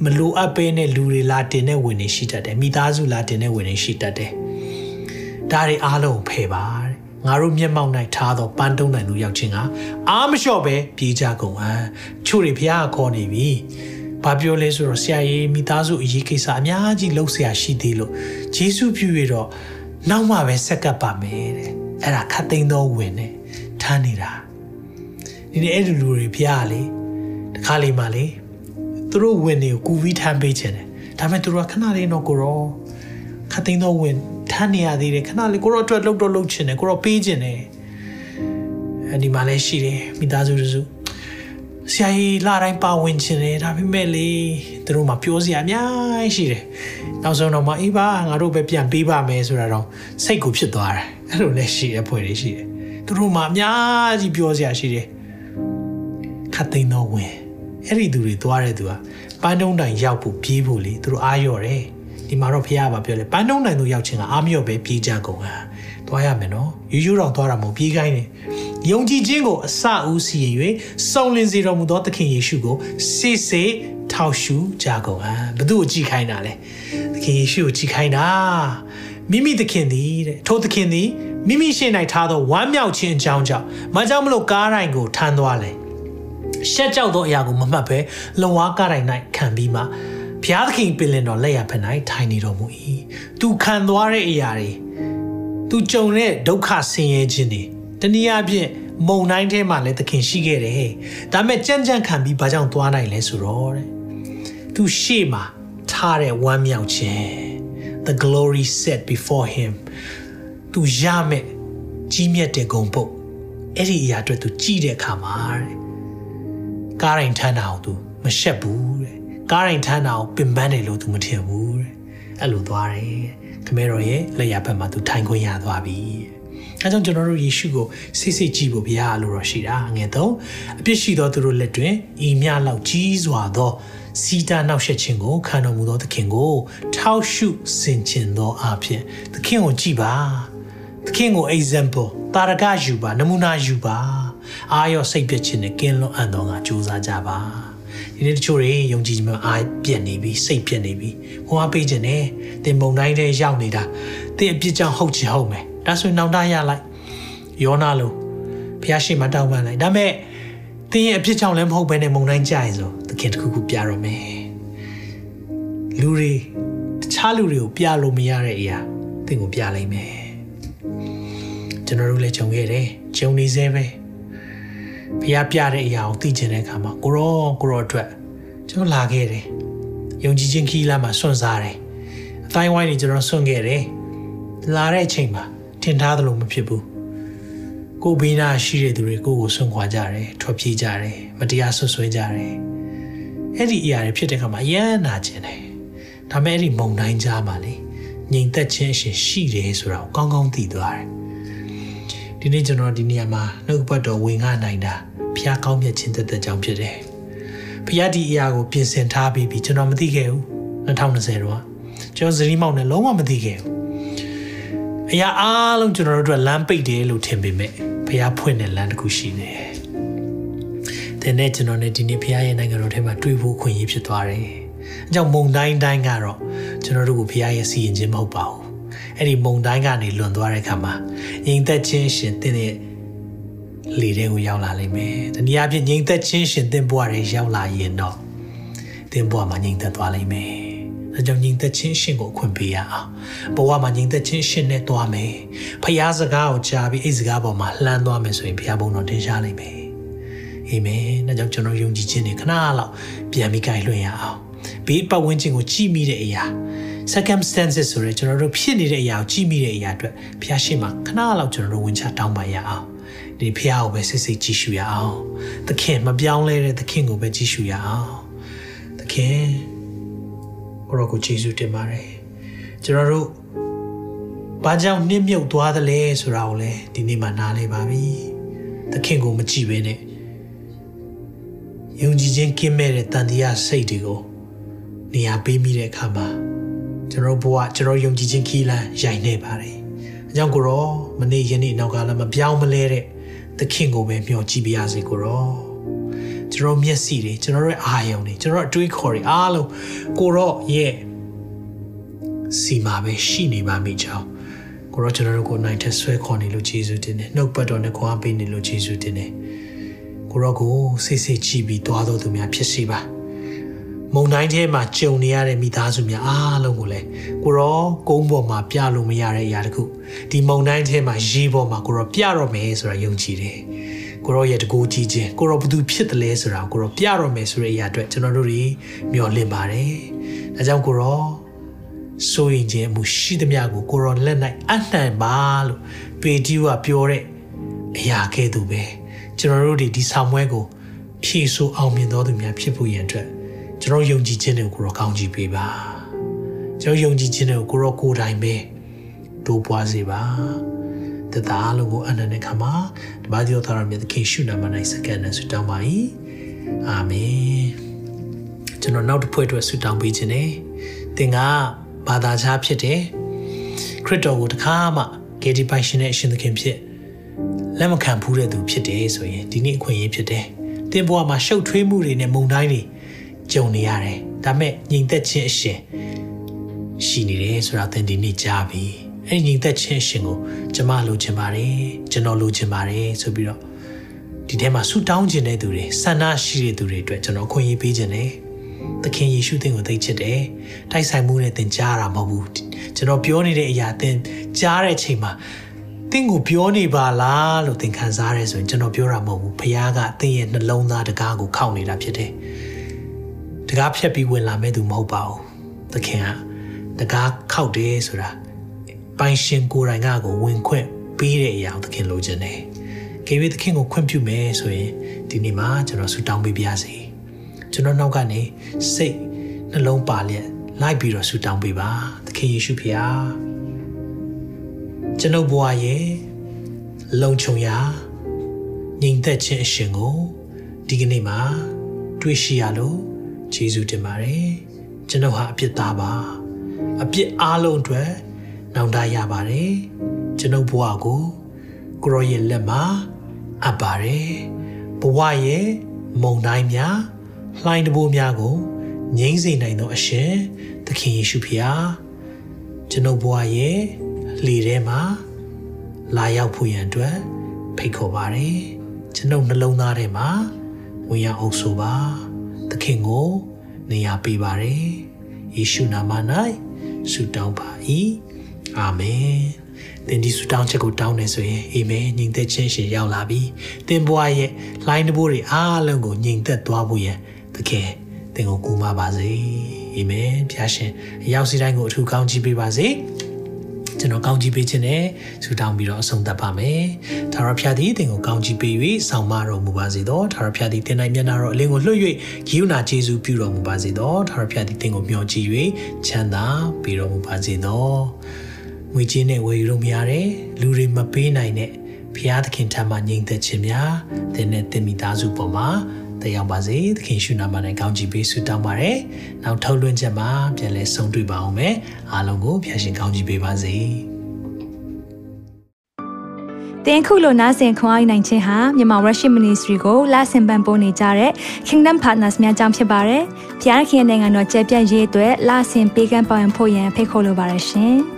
မလိုအပ်ပဲနဲ့လူတွေလာတင်တဲ့ဝင်တွေရှိတတ်တယ်မိသားစုလာတင်တဲ့ဝင်တွေရှိတတ်တယ်ဒါတွေအားလုံးဖယ်ပါတဲ့ငါတို့မျက်မှောက်၌ထားသောပန်းတုံးနိုင်လူရောက်ခြင်းကအားမလျှော့ပဲပြေးကြကုန်ဟန်ချို့တွေဖះခေါ်နေပြီဘာပြောလဲဆိုတော့ဆရာကြီးမိသားစုအရေးကိစ္စအများကြီးလှုပ်ဆရာရှိသေးလို့ဂျေစုပြုရတော့ နောက်မှပဲဆက်ကပ်ပါမယ်တဲ့အဲ့ဒါခတ်သိမ်းသောဝင်နဲ့ထားနေတာဒီနေ့အဲ့ဒီလူတွေဖះလေတခါလေးမှလေသူတို့ဝင်တွေကိုကူပြီးထမ်းပေးခြင်းတယ်ဒါပေမဲ့သူတို့ကခဏလေးတော့ကိုရောခတ်သိမ်းသောဝင်ထမ်းနေရသေးတယ်ခဏလေးကိုရောအတွက်လှုပ်တော့လှုပ်ခြင်းတယ်ကိုရောပေးခြင်းတယ်အဲ့ဒီမှာလည်းရှိတယ်မိသားစုစု ဆရာကြီးလာတိုင်းပါဝင်ခြင်းတယ်ဒါပေမဲ့လေသူတို့မှပြောစရာအများကြီးရှိတယ်နောက်ဆုံးတော့မှအေးပါငါတို့ပဲပြန်ပေးပါမယ်ဆိုတာတော့စိတ်ကိုဖြစ်သွားတယ်အဲ့လိုလည်းရှိတဲ့ဖွဲ့တွေရှိတယ်သူတို့မှအများကြီးပြောစရာရှိတယ်ခတ်သိမ်းတော့ဝင်အဲ့ဒီသူတွေသွားတဲ့သူကပန်းတုံးတိုင်ရောက်ဖို့ပြေးဖို့လေသူတို့အားရော့တယ်ဒီမှာတော့ဖះပါပြောလေပန်းတုံးတိုင်သူရောက်ချင်းကအားမြော့ပဲပြေးကြကုန်ဟာ သွားရမယ်နော်ယူယူတော်သွားတာမဟုတ်ပြေးခိုင်းတယ်ယုံကြည်ခြင်းကိုအစဦးစီရင်၍စုံလင်စေတော်မူသောသခင်ယေရှုကိုစေစေထောက်ရှုကြကုန်ဟန်ဘသူ့ကိုကြည်ခိုင်းတာလဲသခင်ယေရှုကိုကြည်ခိုင်းတာမိမိသခင်သည်တဲ့ထိုသခင်သည်မိမိရှေ့၌ထားသောဝမ်းမြောက်ခြင်းအကြောင်းကြောင့်မကြောင့်မလို့ကားတိုင်းကိုထမ်းသွားလဲရှက်ကြောက်သောအရာကိုမမှတ်ဘဲလုံဝါကားတိုင်း၌ခံပြီးမှဘုရားသခင်ပင်လင်တော်လက်ရဖက်၌ထိုင်နေတော်မူ၏သူခံသွားတဲ့အရာတွေ သူကြုံတဲ့ဒုက္ခဆင်းရဲခြင်းတွေတနည်းအားဖြင့်မုံတိုင်းထဲမှာလည်းသခင်ရှိခဲ့တယ်ဒါပေမဲ့ကြမ်းကြမ်းခံပြီးဘာကြောင့်သွားနိုင်လဲဆိုတော့တဲ့သူရှေ့မှာထားတဲ့ဝမ်းမြောက်ခြင်း the glory set before him သူရမယ်ကြီးမြတ်တဲ့ဂုံပုတ်အဲ့ဒီအရာအတွက်သူကြည့်တဲ့အခါမှာတဲ့ကားရင်ထမ်းတာအောင်သူမရှက်ဘူးတဲ့ကားရင်ထမ်းတာအောင်ပင်ပန်းတယ်လို့သူမထင်ဘူးတဲ့အဲ့လိုသွားတယ် ခမဲတော်ရဲ့လက်ရဘက်မှာသူထိုင်ခွင့်ရသွားပြီအဲကြောင့်ကျွန်တော်တို့ယေရှုကိုစိတ်စိတ်ကြည့်ဖို့ဘုရားလိုတော်ရှိတာငယ်တော့အပြစ်ရှိသောသူတို့လက်တွင်ဤမြလောက်ကြီးစွာသောစီတာနောက်ဆက်ခြင်းကိုခံတော်မူသောသခင်ကို ထောက်ရှုဆင်ခြင်သောအဖြစ်သခင်ကိုကြည်ပါသခင်ကို example တာရကယူပါနမူနာယူပါအာရောစိတ်ပြည့်ခြင်းနဲ့ကင်းလွတ်အံ့သောငါစူးစမ်းကြပါ ဒီနေ့တချို့တွေယုံကြည်ခြင်းအားပြည့်နေပြီစိတ်ပြည့်နေပြီဟောပေးခြင်းနဲ့တင်မုံတိုင်းထဲရောက်နေတာတင်အပြစ်ကြောင့်ဟုတ်ချင်ဟုတ်မယ်ဒါဆိုရင်နောက်တရလိုက်ယောနာလိုဖះရှိမှတောင်းပန်လိုက်ဒါမဲ့တင်းရဲ့အဖြစ်ကြောင့်လည်းမဟုတ်ဘဲနဲ့မုံတိုင်းကြရင်ဆိုသခင်တခုခုပြတော့မယ်လူတွေတခြားလူတွေကိုပြလို့မရတဲ့အရာသင်ကိုပြလိုက်မယ်ကျွန်တော်တို့လည်းဂျုံခဲ့တယ်ဂျုံနေသေးပဲ ဖះပြတဲ့အရာကိုသိကျင်တဲ့အခါမှာကိုရောကိုရောအတွက်ကျွန်တော်လာခဲ့တယ်ယုံကြည်ခြင်းခီးလာမှာစွန့်စားတယ်အတိုင်းဝိုင်းတွေကျွန်တော်စွန့်ခဲ့တယ်လာတဲ့အချိန်မှာထင်ထားသလိုမဖြစ်ဘူးကိုဘေးနာရှိတဲ့သူတွေကိုကိုဆွန့်ခွာကြတယ်ထွက်ပြေးကြတယ်မတရားဆွဆွဲကြတယ်အဲ့ဒီအရာတွေဖြစ်တဲ့အခါမှာအယမ်းနာကျင်တယ်ဒါပေမဲ့အဲ့ဒီမုံတိုင်းကြားမှာလေငြိမ်သက်ခြင်းအရှင်ရှိတယ်ဆိုတာကိုကောင်းကောင်းသိသွားတယ် ဒီနေ့ကျွန်တော်ဒီနေရာမှာနှုတ်ပတ်တော်ဝင်ငှနိုင်တာဖျားကောင်းမြတ်ခြင်းသက်သက်ကြောင့်ဖြစ်တယ်ဖျားဒီအရာကိုပြင်ဆင်ထားပြီးပြီကျွန်တော်မသိခဲ့ဘူး2020တော့ကျွန်တော်ဇနီးမောင်နဲ့လုံးဝမသိခဲ့ဘူးအရာအားလုံးကျွန်တော်တို့အတွက်လမ်းပိတ်တယ်လို့ထင်ပေမဲ့ဘုရားဖွင့်တဲ့လမ်းတစ်ခုရှိနေတယ်။ဒီနေ့ကျွန်တော်နဲ့ဒီနေ့ဘုရားရဲ့နိုင်ငံတော်ထဲမှာတွေ့ဖို့ခွင့်ရဖြစ်သွားတယ်။အကြောင်းမုံတိုင်းတိုင်းကတော့ကျွန်တော်တို့ကိုဘုရားရဲ့စီရင်ခြင်းမဟုတ်ပါဘူး။ အဲ့ဒီမုံတိုင်းကနေလွန်သွားတဲ့အခါမှာငြိမ်သက်ခြင်းရှင်တဲ့လေတဲ့ကိုရောက်လာလိမ့်မယ်။တနည်းအားဖြင့်ငြိမ်သက်ခြင်းရှင်သင်ဘဝတွေရောက်လာရင်တော့သင်ဘဝမှာငြိမ်သက်သွားလိမ့်မယ်။ဒါကြောင့်ငြိမ်သက်ခြင်းရှင်ကိုအခွင့်ပေးရအောင်။ဘဝမှာငြိမ်သက်ခြင်းရှင်နဲ့သွားမယ်။ဖခင်စကားကိုကြားပြီးအဲ့စကားပေါ်မှာလှမ်းသွားမယ်ဆိုရင်ဘုရားဘုံတော်တင်ရှားလိမ့်မယ်။အာမင်။ဒါကြောင့်ကျွန်တော်ယုံကြည်ခြင်းနဲ့ခဏလောက်ပြန်ပြီးကြိုင်လွှင့်ရအောင်။ဘေးပတ်ဝန်းကျင်ကိုကြည့်မိတဲ့အရာ circumstances ဆိုရဲကျွန်တော်တို့ဖြစ်နေတဲ့အရာကိုကြည့်မိတဲ့အရာအတွက်ဘုရားရှိခိုးခဏလောက်ကျွန်တော်တို့ဝင်ချတောင်းပန်ရအောင်။ဒီဖះကိုပဲစိတ်စိတ်ကြည့်ရှုရအောင်သခင်မပြောင်းလဲတဲ့သခင်ကိုပဲကြည့်ရှုရအောင်သခင်ကိုရောကိုယေရှုတင်ပါတယ်ကျွန်တော်တို့ဘာကြောင့်နှိမ့်မြုပ်သွားသလဲဆိုတာကိုလည်းဒီနေ့မှနားလည်ပါပြီသခင်ကိုမကြည့်ဘဲနဲ့ယုံကြည်ခြင်းကင်းမဲ့တဲ့တန်တရားစိတ်တွေကိုနေရာပေးမိတဲ့အခါမှာ ကျွန်တော်ဘဝကျွန်တော်ယုံကြည်ခြင်းခီးလန်းရိုင်နေပါတယ်အကြောင်းကိုရောမနေ့ယနေ့နောက်ကလည်းမပြောင်းမလဲတဲ့သခင်ကိုပဲမျှော်ကြည့်ပါရစေကိုရောကျွန်တော်မျက်စိတွေကျွန်တော်ရဲ့အာယုံတွေကျွန်တော်အတွေးခေါ်တွေအားလုံးကိုရောရဲ့စီမာပဲရှိနေပါမိကြောင်းကိုရောကျွန်တော်တို့ကိုနိုင်တဲ့ဆွဲခေါ်နေလို့ယေရှုတင်တယ်နှုတ်ပတ်တော်နဲ့ခွာပေးနေလို့ယေရှုတင်တယ်ကိုရောကိုစိတ်စိတ်ကြည့်ပြီးသွားတော်သူများဖြစ်စီပါ မုံတိုင်းထဲမှာကြုံနေရတဲ့မိသားစုများအားလုံးကိုလည်းကိုရောကုန်းပေါ်မှာပြလို့မရတဲ့အရာတခုဒီမုံတိုင်းထဲမှာရေပေါ်မှာကိုရောပြတော့မယ်ဆိုတာယုံကြည်တယ်ကိုရောရဲ့တကူကြီးခြင်းကိုရောဘသူဖြစ်တယ်လဲဆိုတာကိုရောပြတော့မယ်ဆိုတဲ့အရာအတွက်ကျွန်တော်တို့တွေမျှော်လင့်ပါတယ်ဒါကြောင့်ကိုရောဆိုရင်ခြင်းမှုရှိသမျှကိုကိုရောလက်၌အနှံပါလို့ပေတီးကပြောတဲ့အရာကဲ့သို့ပဲကျွန်တော်တို့ဒီဒီဆောင်ပွဲကိုဖြည့်ဆို့အောင်မြင်တော်သူများဖြစ်ဖို့ရန်အတွက် ကျွန်တော်ယုံကြည်ခြင်းတွေကိုကိုရောကောင်းချီးပေးပါကျွန်တော်ယုံကြည်ခြင်းတွေကိုကိုရောကိုယ်တိုင်ပဲတိုးပွားစေပါတသားလုံးကိုအနန္တခမှာတပါးဒီတော်သားမြတ်သခင်ရှုနာမ၌စကန်နဲ့ဆုတောင်းပါ၏အာမင်ကျွန်တော်နောက်တစ်ဖွဲ့အတွက်ဆုတောင်းပေးခြင်းနဲ့သင်ကဘာသာခြားဖြစ်တယ်ခရစ်တော်ကိုတခါမှဂေဒီပိုင်ရှင်နဲ့အရှင်သခင်ဖြစ်လက်မခံဘူးတဲ့သူဖြစ်တယ်ဆိုရင်ဒီနေ့အခွင့်အရေးဖြစ်တယ်သင်ဘဝမှာရှုပ်ထွေးမှုတွေနဲ့မုန်တိုင်းတွေ ကြုံနေရတယ်ဒါပေမဲ့ညီသက်ခြင်းအရှင်ရှိနေတယ်ဆိုတာသင်ဒီနေ့ကြားပြီအဲ့ညီသက်ခြင်းအရှင်ကိုကျမလိုချင်ပါတယ်ကျွန်တော်လိုချင်ပါတယ်ဆိုပြီးတော့ဒီထဲမှာဆူတောင်းခြင်းတဲ့သူတွေဆန္ဒရှိတဲ့သူတွေအတွက်ကျွန်တော်ခွင့်ရေးပေးခြင်းတယ်သခင်ယေရှုသင်ကိုသိချစ်တယ်တိုက်ဆိုင်မှုနဲ့သင်ကြားတာမဟုတ်ဘူးကျွန်တော်ပြောနေတဲ့အရာသင်ကြားတဲ့အချိန်မှာသင်ကိုပြောနေပါလားလို့သင်ခံစားရဲဆိုရင်ကျွန်တော်ပြောတာမဟုတ်ဘူးဖခင်ကသင်ရဲ့နှလုံးသားတကားကိုခောက်နေတာဖြစ်တယ် တကားဖြတ်ပြီးဝင်လာမဲ့သူမဟုတ်ပါဘူးသခင်ကတကားခောက်တယ်ဆိုတာပိုင်ရှင်ကိုယ်တိုင်ကကိုဝင်ခွင့်ပေးတဲ့အရာကိုသခင်လိုချင်တယ်ကေဝေသခင်ကိုခွင့်ပြုမယ်ဆိုရင်ဒီနေ့မှာကျွန်တော်ဆူတောင်းပေးပါစေကျွန်တော်နောက်ကနေစိတ်နှလုံးပါလျက်လိုက်ပြီးတော့ဆူတောင်းပေးပါသခင်ယေရှုဖေဟာကျွန်ုပ်ဘဝရဲ့လုံခြုံရာညီသက်ခြင်းအရှင်ကိုဒီကနေ့မှာတွေ့ရှိရလို့ ယေရှုတင်ပါတယ်ကျွန်ုပ်ဟာအပြစ်သားပါအပြစ်အလုံးအတွက်နောင်တရပါတယ်ကျွန်ုပ်ဘဝကိုကိုရောရဲ့လက်မှာအပ်ပါတယ်ဘဝရဲ့မုံတိုင်းများလှိုင်းတဘိုးများကိုငြိမ့်စေနိုင်သောအရှင်သခင်ယေရှုဖျားကျွန်ုပ်ဘဝရဲ့လေထဲမှာလာရောက်ဖို့ရန်အတွက်ဖိတ်ခေါ်ပါတယ်ကျွန်ုပ်နှလုံးသားထဲမှာဝင်ရောက်အောင်ဆိုပါ သခင်ကို နေရာပေးပါတယ်ယေရှုနာမ၌ဆုတောင်းပါ၏အာမင်သင်ဒီဆုတောင်းချက်ကိုတောင်းနေဆိုရင်အာမင်ညီသက်ခြင်းရှင်ရောက်လာပြီသင်ဘဝရဲ့လိုင်းတဘိုးတွေအားလုံးကိုညီသက်သွားဖို့ရန်သခင်သင်ကိုကူမပါစေအာမင်ဖျားရှင်အရောက်စီတိုင်းကိုအထူးကောင်းချီးပေးပါစေ ကျွန်တော်ကောင်းချီးပေးခြင်းနဲ့ဆုတောင်းပြီးတော့အဆုံးသတ်ပါမယ်။ဒါရဖျားသည်တင်ကိုကောင်းချီးပေး၍ဆောင်မတော်မူပါစေသော။ဒါရဖျားသည်တင်နိုင်မျက်နာတော်အလင်းကိုလွှတ်၍ဂိယူနာကျေးဇူးပြုတော်မူပါစေသော။ဒါရဖျားသည်တင်ကိုမျှော်ကြည့်၍ချမ်းသာပေးတော်မူပါစေသော။ငွေကြေးနဲ့ဝယ်ယူလို့မရတဲ့လူတွေမပေးနိုင်တဲ့ဖျားသခင်ထံမှညီသက်ခြင်းများသင်နဲ့တင်မိသားစုပေါ်မှာ တက်ရောက်ပါစေသခင်ရှုနာမနဲ့ကောင်းချီးပေးဆုတောင်းပါတယ်။နောက်ထုတ်လွှင့်ချက်မှာပြန်လည်ဆုံတွေ့ပါအောင်မယ်။အားလုံးကိုဖျာရှင်ကောင်းချီးပေးပါစေ။တင်ခုလိုနားဆင်ခွန်အားနိုင်ခြင်းဟာမြန်မာ Worship Ministry ကိုလာဆင်ပန်ပိုးနေကြတဲ့ Kingdom Partners များအကြောင်းဖြစ်ပါတယ်။ဖျားခင်နိုင်ငံတော်ကျယ်ပြန့်ရေးအတွက်လာဆင်ပေးကမ်းပောင်းဖို့ရန်ဖိတ်ခေါ်လိုပါတယ်ရှင်။